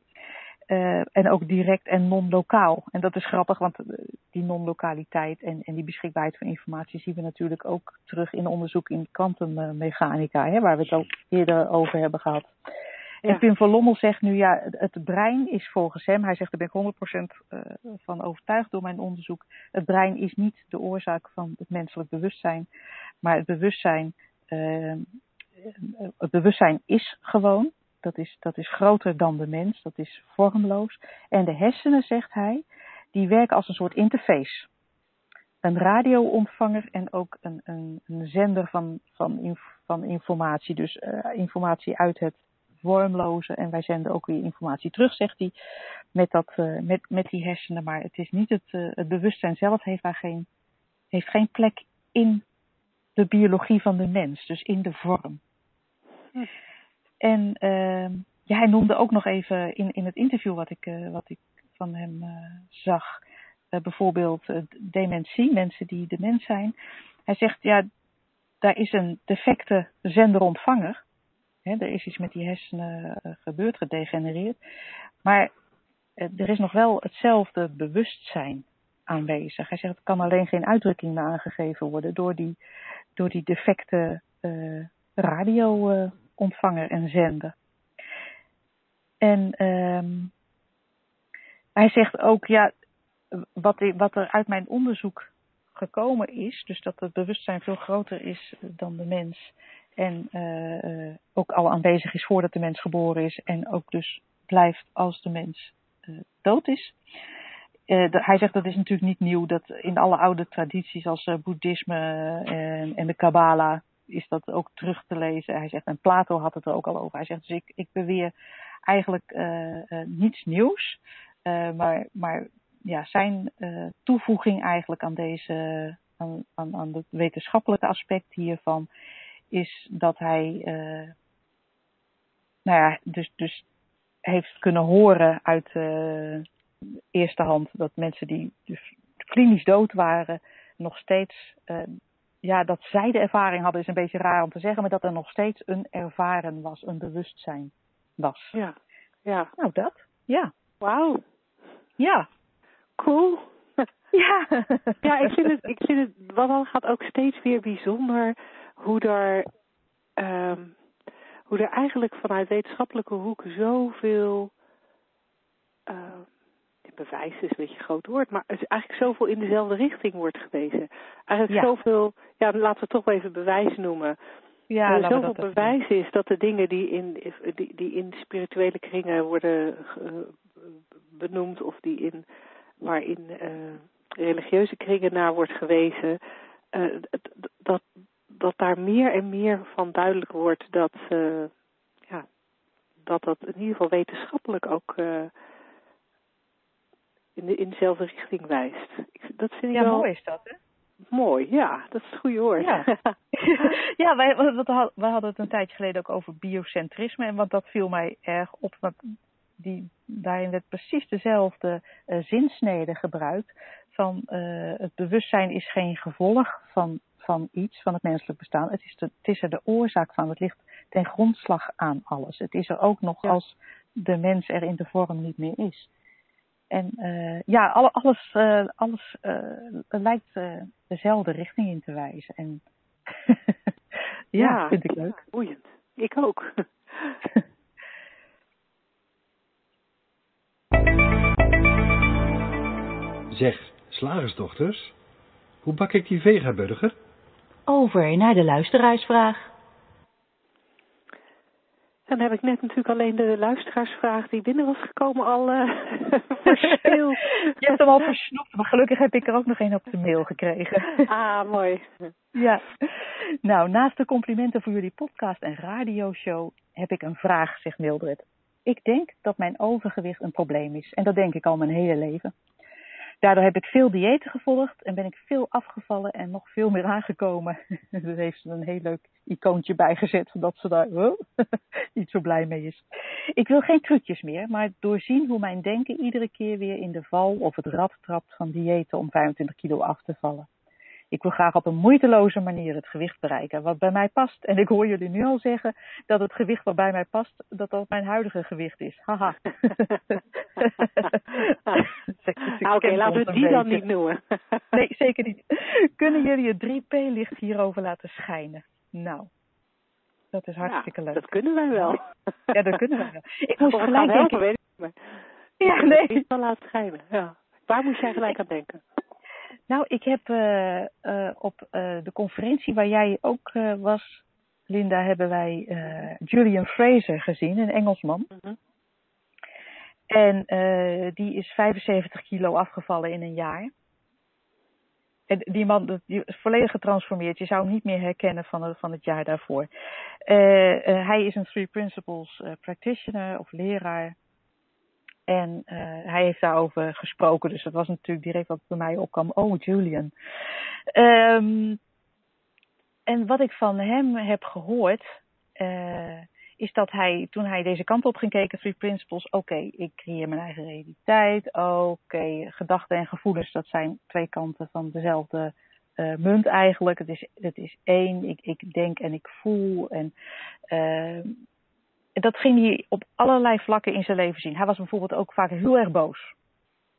Uh, en ook direct en non-lokaal. En dat is grappig, want eh, die non-lokaliteit en, en die beschikbaarheid van informatie zien we natuurlijk ook terug in onderzoek in kwantummechanica, hè, waar we het ook eerder over hebben gehad. Ja. En Pim van Lommel zegt nu, ja, het brein is volgens hem, hij zegt, daar ben ik 100% uh, van overtuigd door mijn onderzoek, het brein is niet de oorzaak van het menselijk bewustzijn, maar het bewustzijn, uh, het bewustzijn is gewoon, dat is, dat is groter dan de mens, dat is vormloos. En de hersenen, zegt hij, die werken als een soort interface. Een radioontvanger en ook een, een, een zender van, van, van informatie. Dus uh, informatie uit het vormloze. En wij zenden ook weer informatie terug, zegt hij, met, dat, uh, met, met die hersenen. Maar het is niet het, uh, het bewustzijn zelf heeft daar geen, heeft geen plek in de biologie van de mens, dus in de vorm. Hm. En uh, ja, hij noemde ook nog even in, in het interview wat ik, uh, wat ik van hem uh, zag, uh, bijvoorbeeld dementie, mensen die dement zijn. Hij zegt, ja, daar is een defecte zender-ontvanger. er is iets met die hersenen gebeurd, gedegenereerd. Maar er is nog wel hetzelfde bewustzijn aanwezig. Hij zegt, het kan alleen geen uitdrukking meer aangegeven worden door die, door die defecte radio ontvanger en zender. En um, hij zegt ook, ja, wat, wat er uit mijn onderzoek gekomen is, dus dat het bewustzijn veel groter is dan de mens en uh, ook al aanwezig is voordat de mens geboren is en ook dus blijft als de mens uh, dood is. hij zegt dat is natuurlijk niet nieuw. Dat in alle oude tradities als boeddhisme en, en de Kabbala is dat ook terug te lezen. Hij zegt, en Plato had het er ook al over. Hij zegt, dus ik, ik beweer eigenlijk niets nieuws. maar, maar ja, zijn toevoeging eigenlijk aan deze, aan, aan, aan het wetenschappelijke aspect hiervan, is dat hij, nou ja, dus, dus heeft kunnen horen uit eerste hand dat mensen die dus klinisch dood waren, nog steeds, ja, dat zij de ervaring hadden, is een beetje raar om te zeggen, maar dat er nog steeds een ervaren was, een bewustzijn was. Ja, ja. Nou, dat, ja. Wauw. Ja. Cool. Ja. ja, ik vind het, ik vind het, wat dan gaat ook steeds weer bijzonder hoe er, um, hoe er eigenlijk vanuit wetenschappelijke hoeken zoveel uh, bewijs is een beetje een groot woord, maar eigenlijk zoveel in dezelfde richting wordt gewezen. Eigenlijk ja. zoveel, ja, laten we het toch even bewijs noemen. Ja, er zoveel bewijs is dat de dingen die in, die, die in spirituele kringen worden uh, benoemd of die in, waarin uh, religieuze kringen naar wordt gewezen, uh, dat, dat daar meer en meer van duidelijk wordt dat, ja, dat dat in ieder geval wetenschappelijk ook in, de, in dezelfde richting wijst. Dat vind ik ja, wel... mooi is dat, hè? Mooi, ja, dat is het goede woord. Ja, ja wij, we hadden het een tijdje geleden ook over biocentrisme. En want dat viel mij erg op. Want die, daarin werd precies dezelfde uh, zinsnede gebruikt. Van uh, het bewustzijn is geen gevolg van van iets, van het menselijk bestaan. Het is, de, het is er de oorzaak van. Het ligt ten grondslag aan alles. Het is er ook nog als de mens er in de vorm niet meer is. En uh, ja, alle, alles, uh, alles uh, lijkt dezelfde richting in te wijzen. En ja, ja, vind ik leuk. Boeiend. Ik ook. zeg, slagersdochters, hoe bak ik die vegaburger? over naar de luisteraarsvraag. Dan heb ik net natuurlijk alleen de luisteraarsvraag die binnen was gekomen al uh, verspeeld. Je hebt hem al versnoept, maar gelukkig heb ik er ook nog een op de mail gekregen. Ah, mooi. Ja. Nou, naast de complimenten voor jullie podcast en radioshow heb ik een vraag, zegt Mildred. Ik denk dat mijn overgewicht een probleem is en dat denk ik al mijn hele leven. Daardoor heb ik veel diëten gevolgd en ben ik veel afgevallen en nog veel meer aangekomen. Daar heeft ze een heel leuk icoontje bijgezet, zodat ze daar oh, niet zo blij mee is. Ik wil geen trucjes meer, maar doorzien hoe mijn denken iedere keer weer in de val of het rad trapt van diëten om 25 kilo af te vallen. Ik wil graag op een moeiteloze manier het gewicht bereiken wat bij mij past. En ik hoor jullie nu al zeggen dat het gewicht wat bij mij past, dat dat mijn huidige gewicht is. Haha. nou, Oké, laten we die dan niet noemen. nee, zeker niet. Kunnen jullie het 3P-licht hierover laten schijnen? Nou, dat is hartstikke ja, leuk. Dat kunnen wij wel. ja, dat kunnen wij wel. Ik moest gelijk denken... weet ik maar. Ja, nee. Wel laten schijnen, ja. Waar moest jij gelijk aan denken? Nou, ik heb uh, uh, op uh, de conferentie waar jij ook was, Linda, hebben wij Julian Fraser gezien, een Engelsman. Mm -hmm. En die is 75 kilo afgevallen in een jaar. En die man die is volledig getransformeerd. Je zou hem niet meer herkennen van het, van het jaar daarvoor. hij is een Three Principles practitioner of leraar. En uh, hij heeft daarover gesproken, dus dat was natuurlijk direct wat bij mij opkwam. Oh, Julian. Um, en wat ik van hem heb gehoord, uh, is dat hij, toen hij deze kant op ging kijken, Three Principles, oké, ik creëer mijn eigen realiteit. Oké, gedachten en gevoelens, dat zijn twee kanten van dezelfde uh, munt eigenlijk. Het is, het is één, ik, ik denk en ik voel. En dat ging hij op allerlei vlakken in zijn leven zien. Hij was bijvoorbeeld ook vaak heel erg boos.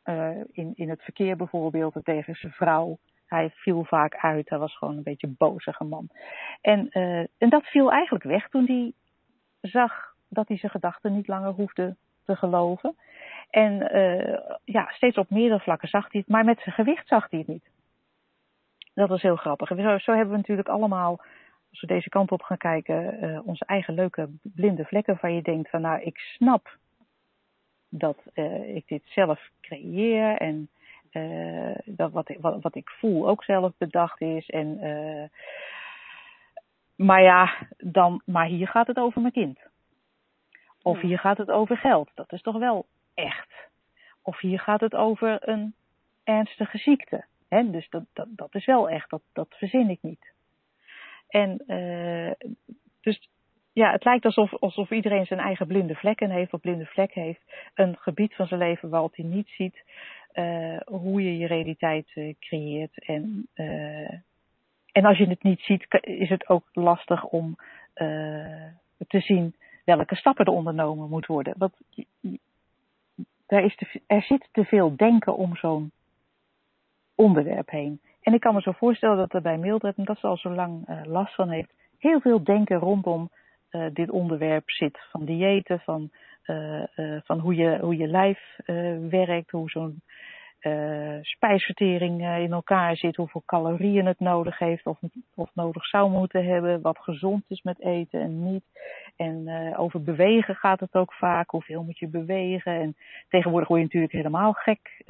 Uh, in, in het verkeer bijvoorbeeld tegen zijn vrouw. Hij viel vaak uit. Hij was gewoon een beetje een bozige man. En, uh, en dat viel eigenlijk weg toen hij zag dat hij zijn gedachten niet langer hoefde te geloven. En ja, steeds op meerdere vlakken zag hij het. Maar met zijn gewicht zag hij het niet. Dat was heel grappig. Zo, zo hebben we natuurlijk allemaal als we deze kant op gaan kijken, uh, onze eigen leuke blinde vlekken waar je denkt van nou, ik snap dat uh, ik dit zelf creëer en dat wat, wat, wat ik voel ook zelf bedacht is. En, maar ja, dan, maar hier gaat het over mijn kind. Of hier gaat het over geld. Dat is toch wel echt. Of hier gaat het over een ernstige ziekte. Hè? Dus dat, dat, dat is wel echt, dat, dat verzin ik niet. En uh, dus ja, het lijkt alsof, alsof iedereen zijn eigen blinde vlekken heeft, of blinde vlek heeft. Een gebied van zijn leven waarop hij niet ziet uh, hoe je je realiteit uh, creëert. En, en als je het niet ziet, is het ook lastig om te zien welke stappen er ondernomen moet worden. Want er, is er zit te veel denken om zo'n onderwerp heen. En ik kan me zo voorstellen dat er bij Mildred, en dat ze al zo lang uh, last van heeft, heel veel denken rondom uh, dit onderwerp zit. Van diëten, van, uh, van hoe, je, hoe je lijf werkt, hoe zo'n spijsvertering in elkaar zit, hoeveel calorieën het nodig heeft of, of nodig zou moeten hebben, wat gezond is met eten en niet. En over bewegen gaat het ook vaak, hoeveel moet je bewegen. En tegenwoordig word je natuurlijk helemaal gek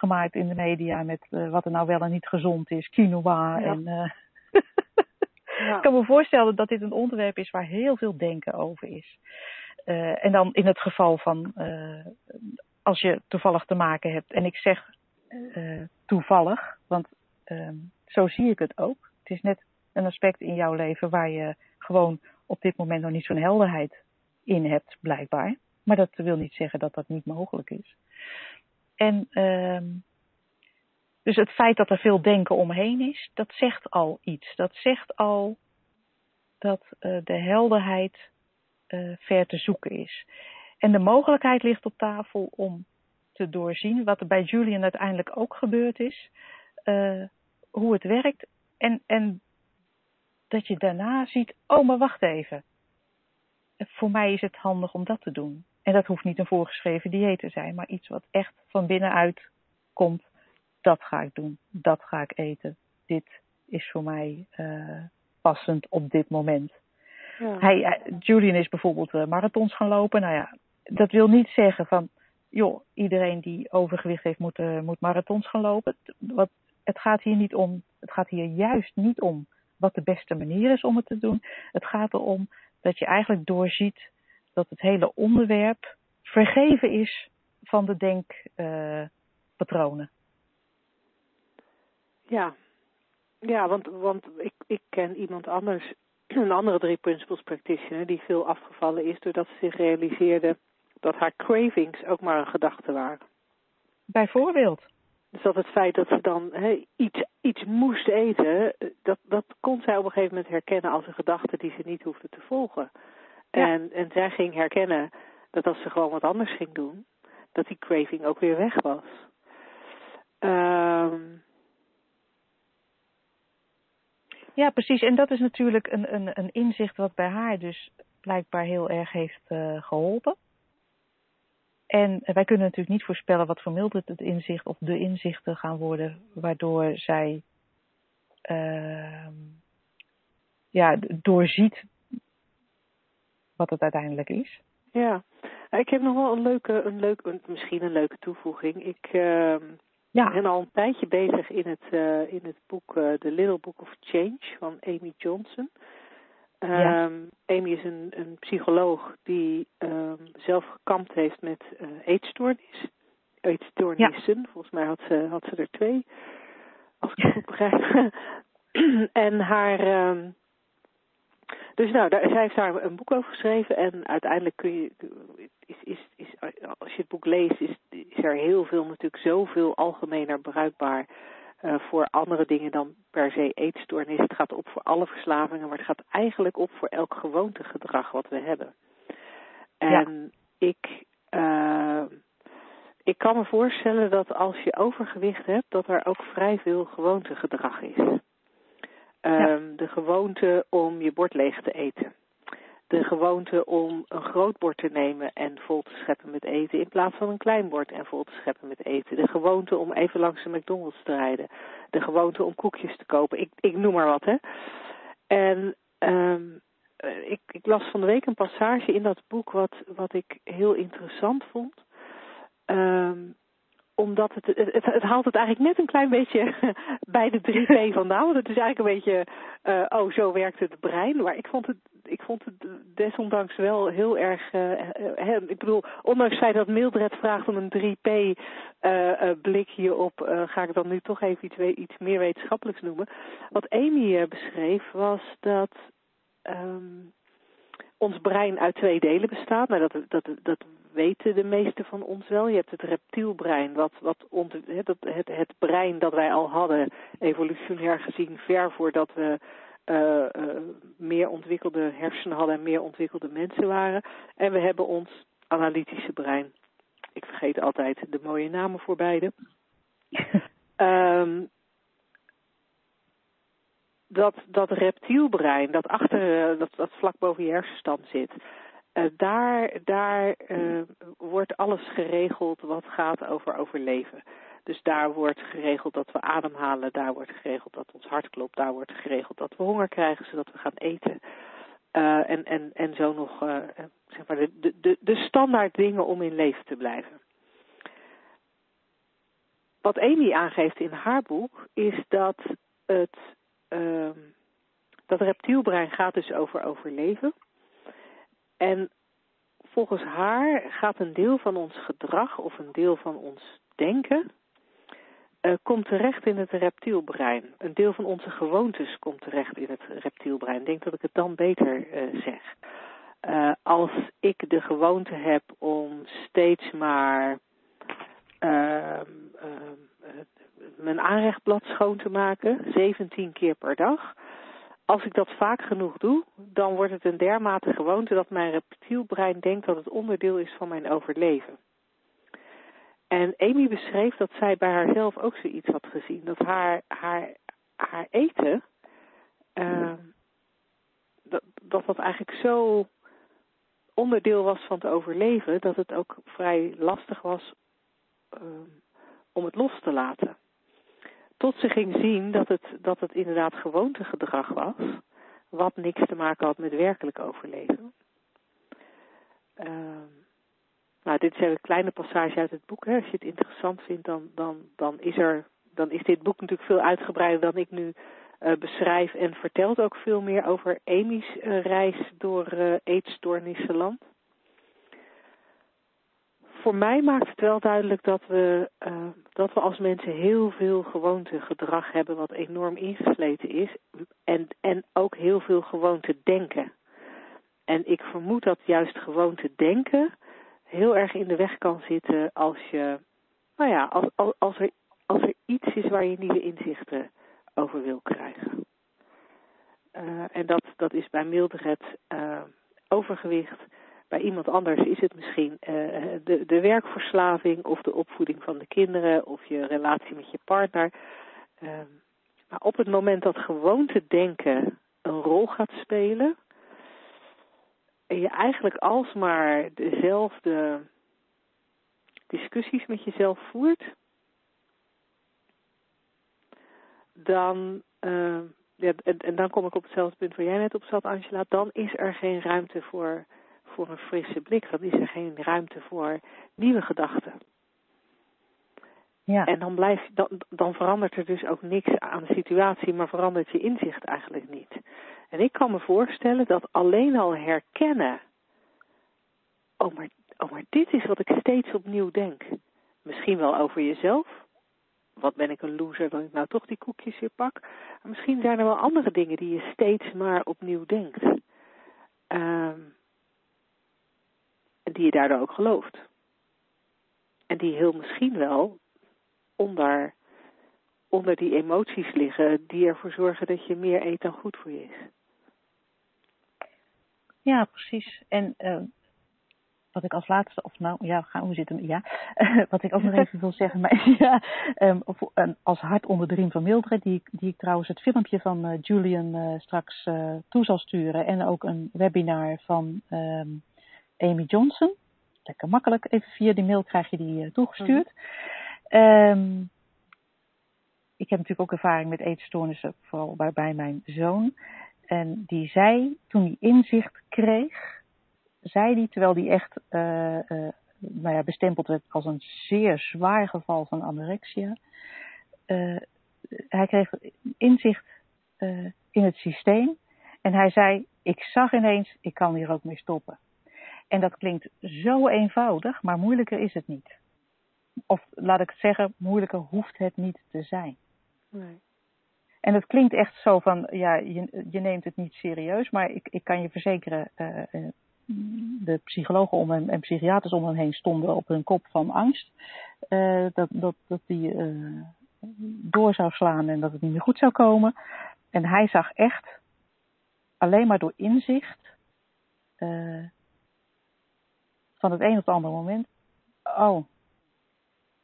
gemaakt in de media met uh, wat er nou wel en niet gezond is, quinoa ja. en. Uh, ja. Ik kan me voorstellen dat dit een onderwerp is waar heel veel denken over is. Uh, en dan in het geval van als je toevallig te maken hebt, en ik zeg toevallig, want ehm, zo zie ik het ook. Het is net een aspect in jouw leven waar je gewoon op dit moment nog niet zo'n helderheid in hebt, blijkbaar. Maar dat wil niet zeggen dat dat niet mogelijk is. En uh, dus het feit dat er veel denken omheen is, dat zegt al iets. Dat zegt al dat uh, de helderheid uh, ver te zoeken is. En de mogelijkheid ligt op tafel om te doorzien, wat er bij Julian uiteindelijk ook gebeurd is, uh, hoe het werkt. En, en dat je daarna ziet, oh maar wacht even. Voor mij is het handig om dat te doen. En dat hoeft niet een voorgeschreven dieet te zijn, maar iets wat echt van binnenuit komt. Dat ga ik doen, dat ga ik eten. Dit is voor mij uh, passend op dit moment. Ja. Hij, eh, Julian is bijvoorbeeld uh, marathons gaan lopen. Nou ja, dat wil niet zeggen van, joh, iedereen die overgewicht heeft moet, moet marathons gaan lopen. Wat, het gaat hier niet om, het gaat hier juist niet om wat de beste manier is om het te doen. Het gaat erom dat je eigenlijk doorziet dat het hele onderwerp vergeven is van de denkpatronen. Ja, ja want, want ik, ik ken iemand anders, een andere drie principles practitioner, die veel afgevallen is doordat ze zich realiseerde dat haar cravings ook maar een gedachte waren. Bijvoorbeeld? Dus dat het feit dat ze dan he, iets, iets moest eten, dat, dat kon zij op een gegeven moment herkennen als een gedachte die ze niet hoefde te volgen. En, en zij ging herkennen dat als ze gewoon wat anders ging doen, dat die craving ook weer weg was. Um... Ja, precies. En dat is natuurlijk een, een, een inzicht wat bij haar dus blijkbaar heel erg heeft uh, geholpen. En wij kunnen natuurlijk niet voorspellen wat voor Mildred het inzicht of de inzichten gaan worden, waardoor zij uh, ja, doorziet wat het uiteindelijk is. Ja, ik heb nog wel een leuke, een leuk, misschien een leuke toevoeging. Ik uh, ja. ben al een tijdje bezig in het, uh, in het boek uh, The Little Book of Change van Amy Johnson. Um, ja. Amy is een, een psycholoog die um, zelf gekampt heeft met uh, eetstoornis. Eetstoornissen, ja. volgens mij had ze, had ze er twee, als ik het goed begrijp. en haar, um, dus nou, daar, zij heeft daar een boek over geschreven en uiteindelijk kun je, is, is, is, als je het boek leest, is, is er heel veel natuurlijk zoveel algemener bruikbaar uh, voor andere dingen dan per se eetstoornis. Het gaat op voor alle verslavingen, maar het gaat eigenlijk op voor elk gewoontegedrag wat we hebben. En ja. ik, uh, ik kan me voorstellen dat als je overgewicht hebt, dat er ook vrij veel gewoontegedrag is. Ja. De gewoonte om je bord leeg te eten. De gewoonte om een groot bord te nemen en vol te scheppen met eten in plaats van een klein bord en vol te scheppen met eten. De gewoonte om even langs de McDonald's te rijden. De gewoonte om koekjes te kopen. Ik, ik noem maar wat, hè. En um, ik, ik las van de week een passage in dat boek wat, wat ik heel interessant vond. Um, omdat het, het, het, haalt het eigenlijk net een klein beetje bij de 3P vandaan. Want het is eigenlijk een beetje, uh, oh, zo werkt het brein. Maar ik vond het, ik vond het desondanks wel heel erg, uh, ik bedoel, ondanks het feit dat Mildred vraagt om een 3P uh, blik hierop, ga ik dan nu toch even iets, iets meer wetenschappelijks noemen. Wat Amy beschreef was dat um, ons brein uit twee delen bestaat. Nou, dat, dat, dat weten de meesten van ons wel. Je hebt het reptielbrein, wat, wat ont, het, het, het brein dat wij al hadden, evolutionair gezien, ver voordat we uh, uh, meer ontwikkelde hersenen hadden en meer ontwikkelde mensen waren. En we hebben ons analytische brein. Ik vergeet altijd de mooie namen voor beide. um, dat, dat reptielbrein, dat achter, dat, dat vlak boven je hersenstam zit, uh, daar, daar uh, wordt alles geregeld wat gaat over overleven. Dus daar wordt geregeld dat we ademhalen, daar wordt geregeld dat ons hart klopt, daar wordt geregeld dat we honger krijgen zodat we gaan eten. En, en, en zo nog zeg maar de, de, de standaard dingen om in leven te blijven. Wat Amy aangeeft in haar boek is dat het uh, dat reptielbrein gaat dus over overleven. En volgens haar gaat een deel van ons gedrag of een deel van ons denken uh, komt terecht in het reptielbrein. Een deel van onze gewoontes komt terecht in het reptielbrein. Ik denk dat ik het dan beter uh, zeg. Uh, als ik de gewoonte heb om steeds maar ehm, ehm, mijn aanrechtblad schoon te maken, 17 keer per dag. Als ik dat vaak genoeg doe, dan wordt het een dermate gewoonte dat mijn reptielbrein denkt dat het onderdeel is van mijn overleven. En Amy beschreef dat zij bij haarzelf ook zoiets had gezien. Dat haar, haar, haar eten, uh, dat, dat dat eigenlijk zo onderdeel was van het overleven, dat het ook vrij lastig was uh, om het los te laten. Tot ze ging zien dat het, dat het inderdaad gewoontegedrag was, wat niks te maken had met werkelijk overleven. Uh, nou, dit is een kleine passage uit het boek. Hè. Als je het interessant vindt, dan, dan, dan, is er, dan is dit boek natuurlijk veel uitgebreider dan ik nu uh, beschrijf en vertelt ook veel meer over Amy's uh, reis door uh, eetstoornissenland voor mij maakt het wel duidelijk dat we, uh, dat we als mensen heel veel gewoontegedrag hebben wat enorm ingesleten is. En, en ook heel veel gewoonte denken. En ik vermoed dat juist gewoonte denken heel erg in de weg kan zitten als je, nou ja, als, als, als, er, als er iets is waar je nieuwe inzichten over wil krijgen. Uh, en dat, dat is bij Mildred uh, overgewicht bij iemand anders is het misschien uh, de, de werkverslaving of de opvoeding van de kinderen of je relatie met je partner. Uh, maar op het moment dat gewoonte denken een rol gaat spelen en je eigenlijk alsmaar dezelfde discussies met jezelf voert, dan, ja, en, en, dan kom ik op hetzelfde punt waar jij net op zat, Angela, dan is er geen ruimte voor voor een frisse blik, dan is er geen ruimte voor nieuwe gedachten. Ja. En dan, blijft, dan, dan verandert er dus ook niks aan de situatie, maar verandert je inzicht eigenlijk niet. En ik kan me voorstellen dat alleen al herkennen, oh maar, oh maar dit is wat ik steeds opnieuw denk. Misschien wel over jezelf. Wat ben ik een loser dat ik nou toch die koekjes hier pak. Maar misschien zijn er wel andere dingen die je steeds maar opnieuw denkt. Um, die je daardoor ook gelooft. En die heel misschien wel onder, onder die emoties liggen die ervoor zorgen dat je meer eet dan goed voor je is. Ja, precies. En uh, wat ik als laatste, of nou ja, gaan, hoe zit het? Ja, wat ik ook nog even wil zeggen, maar ja, um, of, um, als hart onder de riem van Mildred, die, die ik trouwens het filmpje van uh, Julian uh, straks toe zal sturen en ook een webinar van Amy Johnson. Lekker makkelijk. Even via die mail krijg je die uh, toegestuurd. Mm um, ik heb natuurlijk ook ervaring met eetstoornissen, vooral bij, bij mijn zoon. En die zei, toen hij inzicht kreeg, zei hij, terwijl hij echt uh, uh, nou ja, bestempeld werd als een zeer zwaar geval van anorexia. Uh, hij kreeg inzicht in het systeem en hij zei, ik zag ineens, ik kan hier ook mee stoppen. En dat klinkt zo eenvoudig, maar moeilijker is het niet. Of laat ik zeggen, moeilijker hoeft het niet te zijn. Nee. En het klinkt echt zo van, ja, je, je neemt het niet serieus, maar ik, ik kan je verzekeren, uh, de psychologen om hem en psychiaters om hem heen stonden op hun kop van angst. Uh, dat, dat, dat die uh, door zou slaan en dat het niet meer goed zou komen. En hij zag echt alleen maar door inzicht uh, van het een op het andere moment. Oh,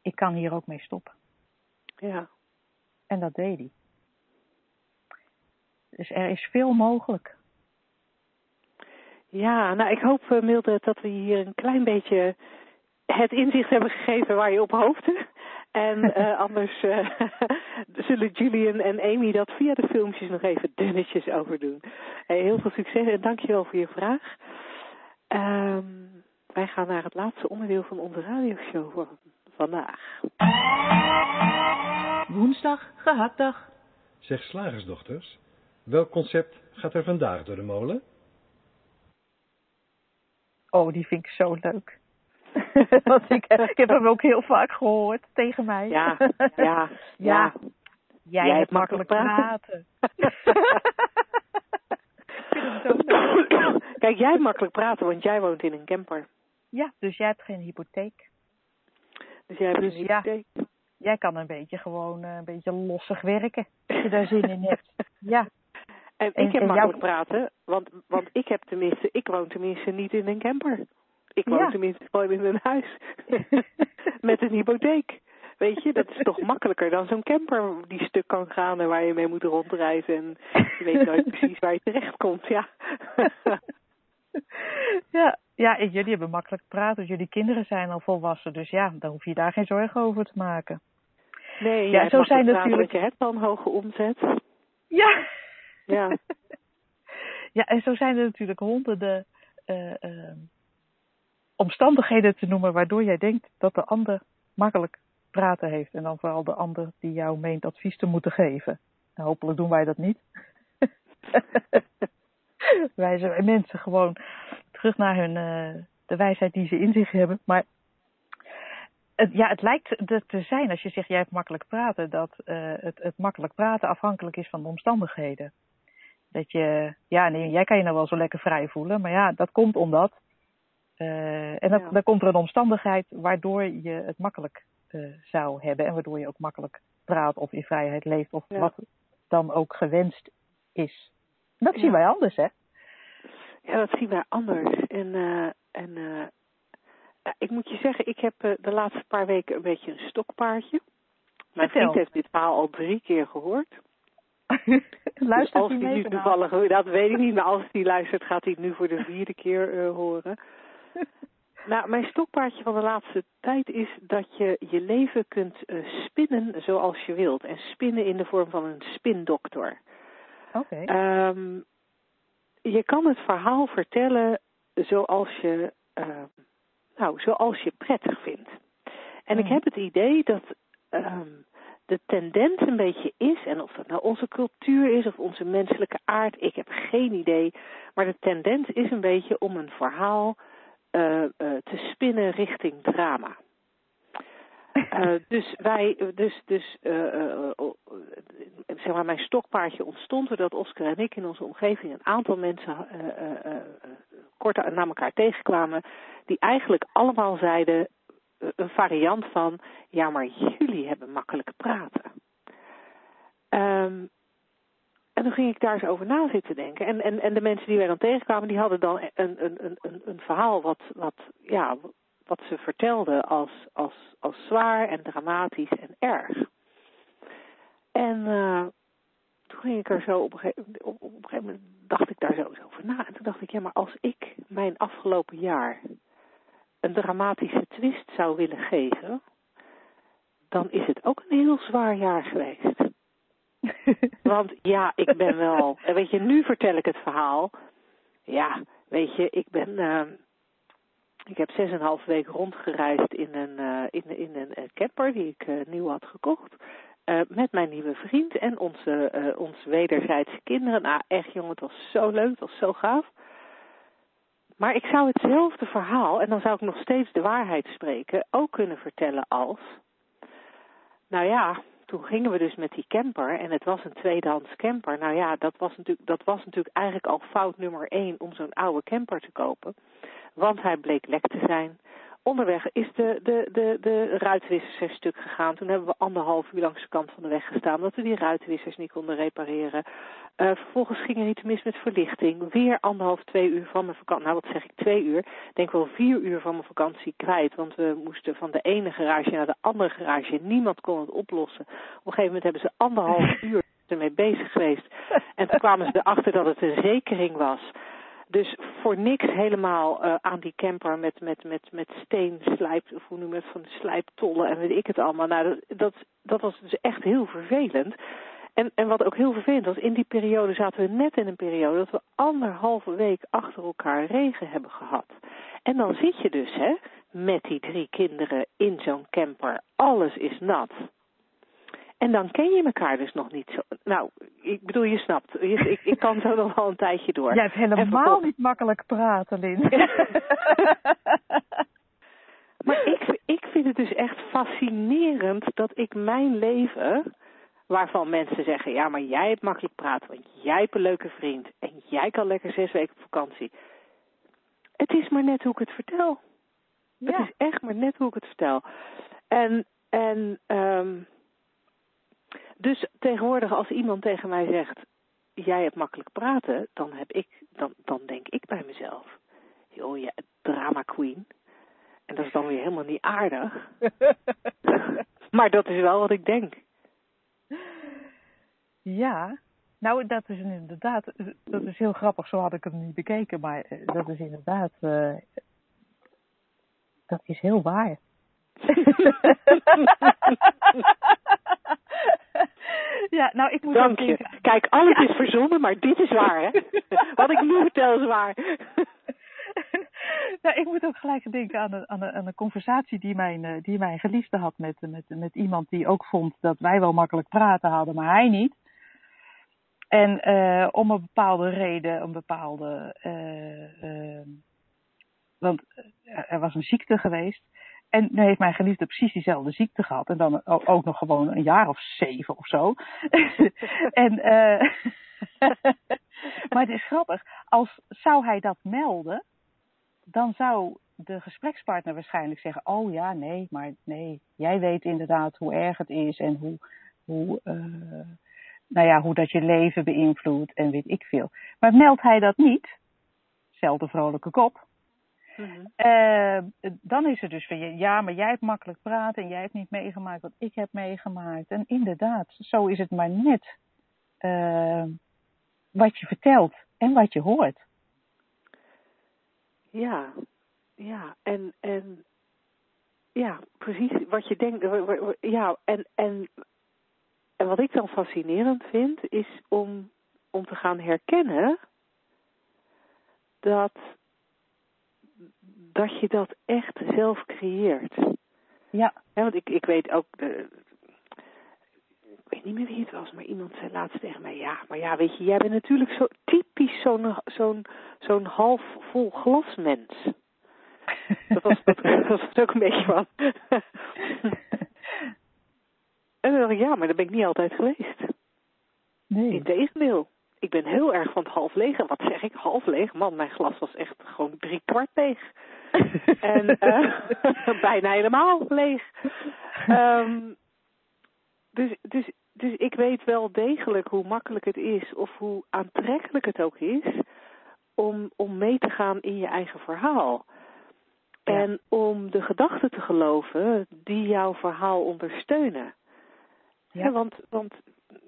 ik kan hier ook mee stoppen. Ja. En dat deed hij. Dus er is veel mogelijk. Ja, nou ik hoop uh, Mildred dat we hier een klein beetje het inzicht hebben gegeven waar je op hoopte. En uh, anders uh, zullen Julian en Amy dat via de filmpjes nog even dunnetjes over doen. Hey, heel veel succes en dankjewel voor je vraag. Um, wij gaan naar het laatste onderdeel van onze radioshow voor vandaag. Woensdag, gehaktdag. Zeg slagersdochters, welk concept gaat er vandaag door de molen? Oh, die vind ik zo leuk. Want ik, ik, heb hem ook heel vaak gehoord tegen mij. Ja, ja, ja. ja. Jij, Jij hebt makkelijk praten. praten. Kijk, jij hebt makkelijk praten, want jij woont in een camper. Ja, dus jij hebt geen hypotheek. Dus jij hebt dus, een hypotheek. Ja, jij kan een beetje gewoon uh, een beetje lossig werken, als je daar zin in hebt. Ja. En, en ik heb en makkelijk jou... praten, want, want ik heb tenminste, ik woon tenminste niet in een camper. Ik woon ja. tenminste gewoon in een huis. Met een hypotheek. Weet je, dat is toch makkelijker dan zo'n camper die stuk kan gaan en waar je mee moet rondreizen. En je weet nooit precies waar je terecht komt, ja. ja, ja, en jullie hebben makkelijk praten, dus jullie kinderen zijn al volwassen. Dus ja, dan hoef je daar geen zorgen over te maken. Nee, ja, zo zijn natuurlijk. Je hebt al een hoge omzet. Ja. Ja. ja, en zo zijn er natuurlijk honderden uh, uh, omstandigheden te noemen waardoor jij denkt dat de ander makkelijk praten heeft. En dan vooral de ander die jou meent advies te moeten geven. En hopelijk doen wij dat niet. wij zijn mensen gewoon terug naar hun, uh, de wijsheid die ze in zich hebben. Maar het, ja, het lijkt er te zijn als je zegt jij hebt makkelijk praten, dat uh, het, het makkelijk praten afhankelijk is van de omstandigheden. Dat je, ja, nee, jij kan je nou wel zo lekker vrij voelen, maar ja, dat komt omdat. Uh, en dat, ja. dan komt er een omstandigheid waardoor je het makkelijk uh, zou hebben en waardoor je ook makkelijk praat of in vrijheid leeft of ja. wat dan ook gewenst is. Dat zien wij anders, hè? Ja, dat zien wij anders. En, uh, en uh, ik moet je zeggen, ik heb uh, de laatste paar weken een beetje een stokpaardje. Mijn vriend heeft dit verhaal al drie keer gehoord. Luistert dus als hij nu toevallig, dat weet ik niet, maar als hij luistert gaat hij het nu voor de vierde keer horen. nou, mijn stokpaardje van de laatste tijd is dat je je leven kunt spinnen zoals je wilt. En spinnen in de vorm van een spindokter. Oké. Okay. Um, je kan het verhaal vertellen zoals je, uh, nou, zoals je prettig vindt. En mm. ik heb het idee dat um, de tendens een beetje is, en of dat nou onze cultuur is of onze menselijke aard, ik heb geen idee, maar de tendens is een beetje om een verhaal uh, uh, te spinnen richting drama. Uh, dus wij, dus, dus uh, zeg maar, mijn stokpaardje ontstond doordat Oscar en ik in onze omgeving een aantal mensen kort naar elkaar tegenkwamen, die eigenlijk allemaal zeiden een variant van, ja, maar jullie hebben makkelijk praten. Um, en toen ging ik daar eens over na zitten denken. En, en, en de mensen die wij dan tegenkwamen, die hadden dan een, een, een, een verhaal wat, wat, ja, wat ze vertelden als, als, als zwaar en dramatisch en erg. En uh, toen ging ik er zo op een, gegeven, op, op een gegeven moment dacht ik daar zo eens over na. En toen dacht ik, ja, maar als ik mijn afgelopen jaar een dramatische twist zou willen geven, dan is het ook een heel zwaar jaar geweest. Want ja, ik ben wel. En weet je, nu vertel ik het verhaal. Ja, weet je, ik ben. Uh, Ik heb zes en een half week rondgereisd in een, uh, in, in een camper die ik uh, nieuw had gekocht. Met mijn nieuwe vriend en onze, onze wederzijdse kinderen. Nou, echt jongen, het was zo leuk, het was zo gaaf. Maar ik zou hetzelfde verhaal, en dan zou ik nog steeds de waarheid spreken, ook kunnen vertellen als. Nou ja, toen gingen we dus met die camper en het was een tweedehands camper. Nou ja, dat was natuurlijk, dat was natuurlijk eigenlijk al fout nummer één om zo'n oude camper te kopen. Want hij bleek lek te zijn onderweg is de, de, de, de ruitwissers stuk gegaan. Toen hebben we anderhalf uur langs de kant van de weg gestaan, omdat we die ruitwissers niet konden repareren. Uh, vervolgens ging er iets mis met verlichting. Weer anderhalf, twee uur van mijn vakantie. Nou, wat zeg ik, twee uur? Ik denk wel vier uur van mijn vakantie kwijt. Want we moesten van de ene garage naar de andere garage. Niemand kon het oplossen. Op een gegeven moment hebben ze anderhalf uur ermee bezig geweest. En toen kwamen ze erachter dat het een zekering was. Dus voor niks helemaal uh, aan die camper met, met, met, met steen slijp, of hoe noem het, van slijptollen en weet ik het allemaal. Nou, dat, dat, dat was dus echt heel vervelend. En, en wat ook heel vervelend was, in die periode zaten we net in een periode dat we anderhalve week achter elkaar regen hebben gehad. En dan zit je dus, hè, met die drie kinderen in zo'n camper. Alles is nat. En dan ken je elkaar dus nog niet zo. Nou, ik bedoel, je snapt. ik, ik kan zo nog wel een tijdje door. Jij hebt helemaal niet makkelijk praten, Lin. maar ik, ik vind het dus echt fascinerend dat ik mijn leven, waarvan mensen zeggen, ja, maar jij hebt makkelijk praten, want jij hebt een leuke vriend en jij kan lekker zes weken op vakantie. Het is maar net hoe ik het vertel. Ja. Het is echt maar net hoe ik het vertel. En, en, um, dus tegenwoordig als iemand tegen mij zegt, jij hebt makkelijk praten, dan, heb ik, dan, dan denk ik bij mezelf, joh, ja, drama queen. En dat is dan weer helemaal niet aardig. maar dat is wel wat ik denk. Ja, nou dat is inderdaad, dat is heel grappig, zo had ik het niet bekeken, maar eh, dat is inderdaad, uh, dat is heel waar. Ja, nou, ik moet Dank je. Kijk, alles is verzonnen, maar dit is waar, hè? Wat ik nu vertel is waar. nou, ik moet ook gelijk denken aan een, aan een, aan een conversatie die mijn, eh, die mijn geliefde had met, met, met iemand die ook vond dat wij wel makkelijk praten hadden, maar hij niet. En uh, om een bepaalde reden, een bepaalde. Uh, want er was een ziekte geweest. En nu heeft mijn geliefde precies diezelfde ziekte gehad. En dan ook nog gewoon een jaar of zeven of zo. en, uh, maar het is grappig. Als zou hij dat melden, dan zou de gesprekspartner waarschijnlijk zeggen: Oh ja, nee, maar nee, jij weet inderdaad hoe erg het is en hoe, hoe, uh, nou ja, hoe dat je leven beïnvloedt en weet ik veel. Maar meldt hij dat niet, zelfde vrolijke kop, Mm dan is het dus van ja, maar jij hebt makkelijk praten en jij hebt niet meegemaakt wat ik heb meegemaakt. En inderdaad, zo is het maar net uh, wat je vertelt en wat je hoort. Ja, ja, en, en ja, precies wat je denkt. Ja, en, en, en wat ik dan fascinerend vind, is om, om te gaan herkennen dat dat je dat echt zelf creëert. Ja. want ik, ik weet ook, uh, ik weet niet meer wie het was, maar iemand zei laatst tegen mij, ja, maar ja, weet je, jij bent natuurlijk zo typisch zo'n zo'n zo'n half vol glasmens. dat, was, dat, was ook een beetje van. en dan dacht ik, ja, maar dat ben ik niet altijd geweest. Nee. Integendeel ik ben heel erg van het half leeg. En wat zeg ik, half leeg? Man, mijn glas was echt gewoon drie kwart leeg. en uh, bijna helemaal leeg. Um, dus, dus, dus ik weet wel degelijk hoe makkelijk het is, of hoe aantrekkelijk het ook is, om, om mee te gaan in je eigen verhaal. En om de gedachten te geloven die jouw verhaal ondersteunen. Ja. want, want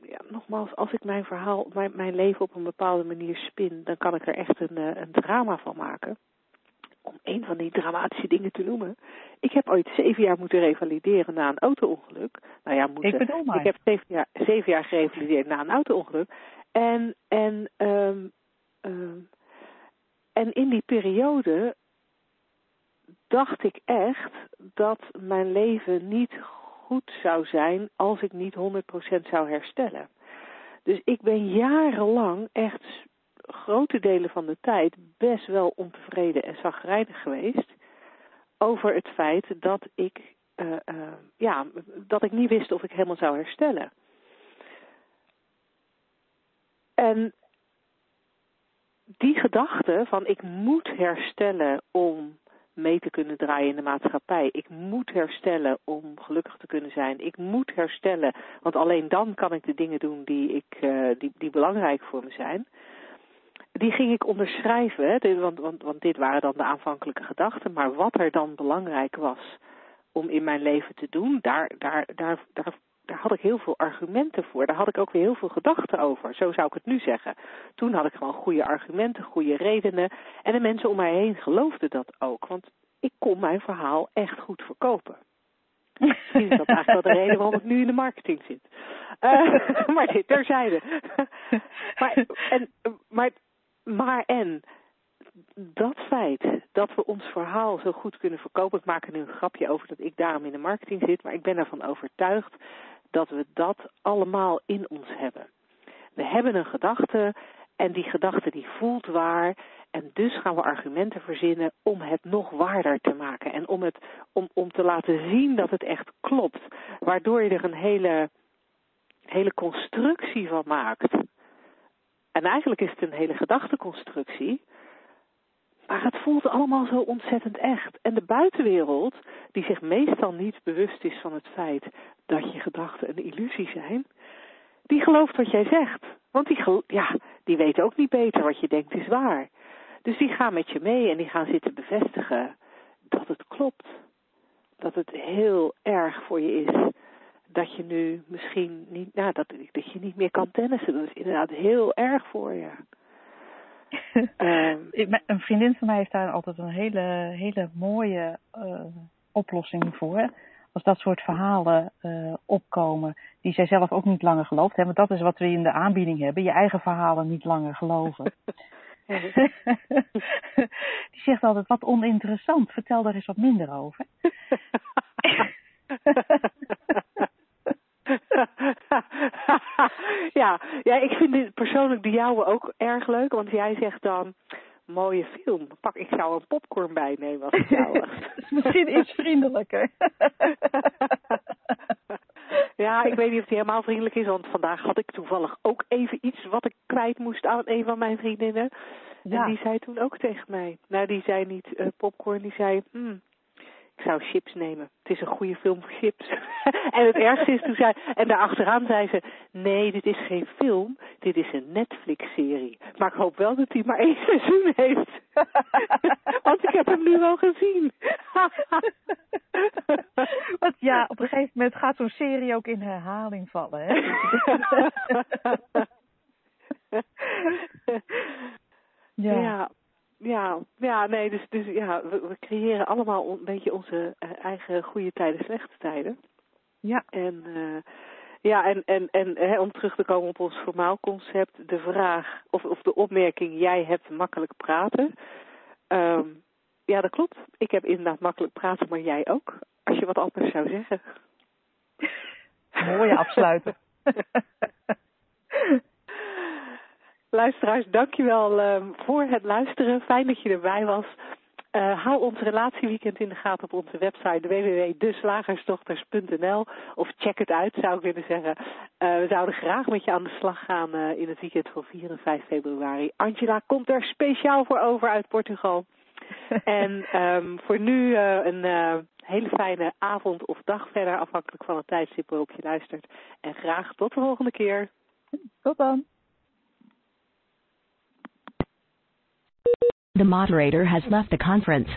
ja, nogmaals, als ik mijn verhaal, mijn, mijn leven op een bepaalde manier spin, dan kan ik er echt een, eh, een drama van maken. Om een van die dramatische dingen te noemen. Ik heb ooit zeven jaar moeten revalideren na een auto-ongeluk. Nou ja, moeten. Ik bedoel maar. Ik heb zeven jaar, zeven jaar gerevalideerd na een auto-ongeluk. En, en, um, um, en in die periode dacht ik echt dat mijn leven niet goed zou zijn als ik niet 100% zou herstellen. Dus ik ben jarenlang echt grote delen van de tijd best wel ontevreden en zagrijnig geweest over het feit dat ik, uh, uh, ja, dat ik niet wist of ik helemaal zou herstellen. En die gedachte van ik moet herstellen om mee te kunnen draaien in de maatschappij. Ik moet herstellen om gelukkig te kunnen zijn. Ik moet herstellen, want alleen dan kan ik de dingen doen die, ik, uh, die, die belangrijk voor me zijn. Die ging ik onderschrijven, want, want, want dit waren dan de aanvankelijke gedachten. Maar wat er dan belangrijk was om in mijn leven te doen, daar, daar, daar, daar daar had ik heel veel argumenten voor. Daar had ik ook weer heel veel gedachten over. Zo zou ik het nu zeggen. Toen had ik gewoon goede argumenten, goede redenen. En de mensen om mij heen geloofden dat ook. Want ik kon mijn verhaal echt goed verkopen. Misschien is dat eigenlijk wel de reden waarom ik nu in de marketing zit. Uh, maar dit terzijde. maar, en, maar, maar en, dat feit dat we ons verhaal zo goed kunnen verkopen, ik maak er nu een grapje over dat ik daarom in de marketing zit, maar ik ben ervan overtuigd dat we dat allemaal in ons hebben. We hebben een gedachte en die gedachte die voelt waar en dus gaan we argumenten verzinnen om het nog waarder te maken en om, het, om, om te laten zien dat het echt klopt, waardoor je er een hele, hele constructie van maakt. En eigenlijk is het een hele gedachteconstructie, maar het voelt allemaal zo ontzettend echt. En de buitenwereld, die zich meestal niet bewust is van het feit dat je gedachten een illusie zijn, die gelooft wat jij zegt. Want die, ja, die weten ook niet beter wat je denkt is waar. Dus die gaan met je mee en die gaan zitten bevestigen dat het klopt. Dat het heel erg voor je is dat je nu misschien niet, nou, dat, dat je niet meer kan tennissen. Dat is inderdaad heel erg voor je. um, een vriendin van mij heeft daar altijd een hele, hele mooie uh, oplossing voor. Als dat soort verhalen uh, opkomen, die zij zelf ook niet langer gelooft. Hè, want dat is wat we in de aanbieding hebben: je eigen verhalen niet langer geloven. die zegt altijd: wat oninteressant, vertel daar eens wat minder over. Ja, ja, ik vind dit persoonlijk de jouwe ook erg leuk, want jij zegt dan mooie film. Pak, ik zou een popcorn bij nemen als jou was. Misschien iets vriendelijker. ja, ik weet niet of die helemaal vriendelijk is, want vandaag had ik toevallig ook even iets wat ik kwijt moest aan een van mijn vriendinnen. Ja. En die zei toen ook tegen mij. Nou, die zei niet uh, popcorn, die zei, hmm, ik zou chips nemen. Het is een goede film voor chips. en het ergste is toen zei, en daarachteraan zei ze, nee, dit is geen film, dit is een Netflix-serie. Maar ik hoop wel dat hij maar één seizoen heeft. Want ik heb hem nu wel gezien. Want ja, op een gegeven moment gaat zo'n serie ook in herhaling vallen, hè? ja. ja. Ja, ja, nee, dus, dus ja, we, we creëren allemaal een beetje onze uh, eigen goede tijden, slechte tijden. Ja. En uh, ja, en, en, en hè, om terug te komen op ons formaal concept, de vraag of, of de opmerking, jij hebt makkelijk praten. Um, ja, dat klopt. Ik heb inderdaad makkelijk praten, maar jij ook. Als je wat anders zou zeggen. Mooie afsluiten. Luisteraars, dankjewel uh, voor het luisteren. Fijn dat je erbij was. Uh, hou ons relatieweekend in de gaten op onze website www.deslagersdochters.nl of check het uit, zou ik willen zeggen. Uh, we zouden graag met je aan de slag gaan uh, in het weekend van 4 en 5 februari. Angela komt er speciaal voor over uit Portugal. en um, voor nu een hele fijne avond of dag verder, afhankelijk van het tijdstip waarop je luistert. En graag tot de volgende keer. Tot dan. The moderator has left the conference.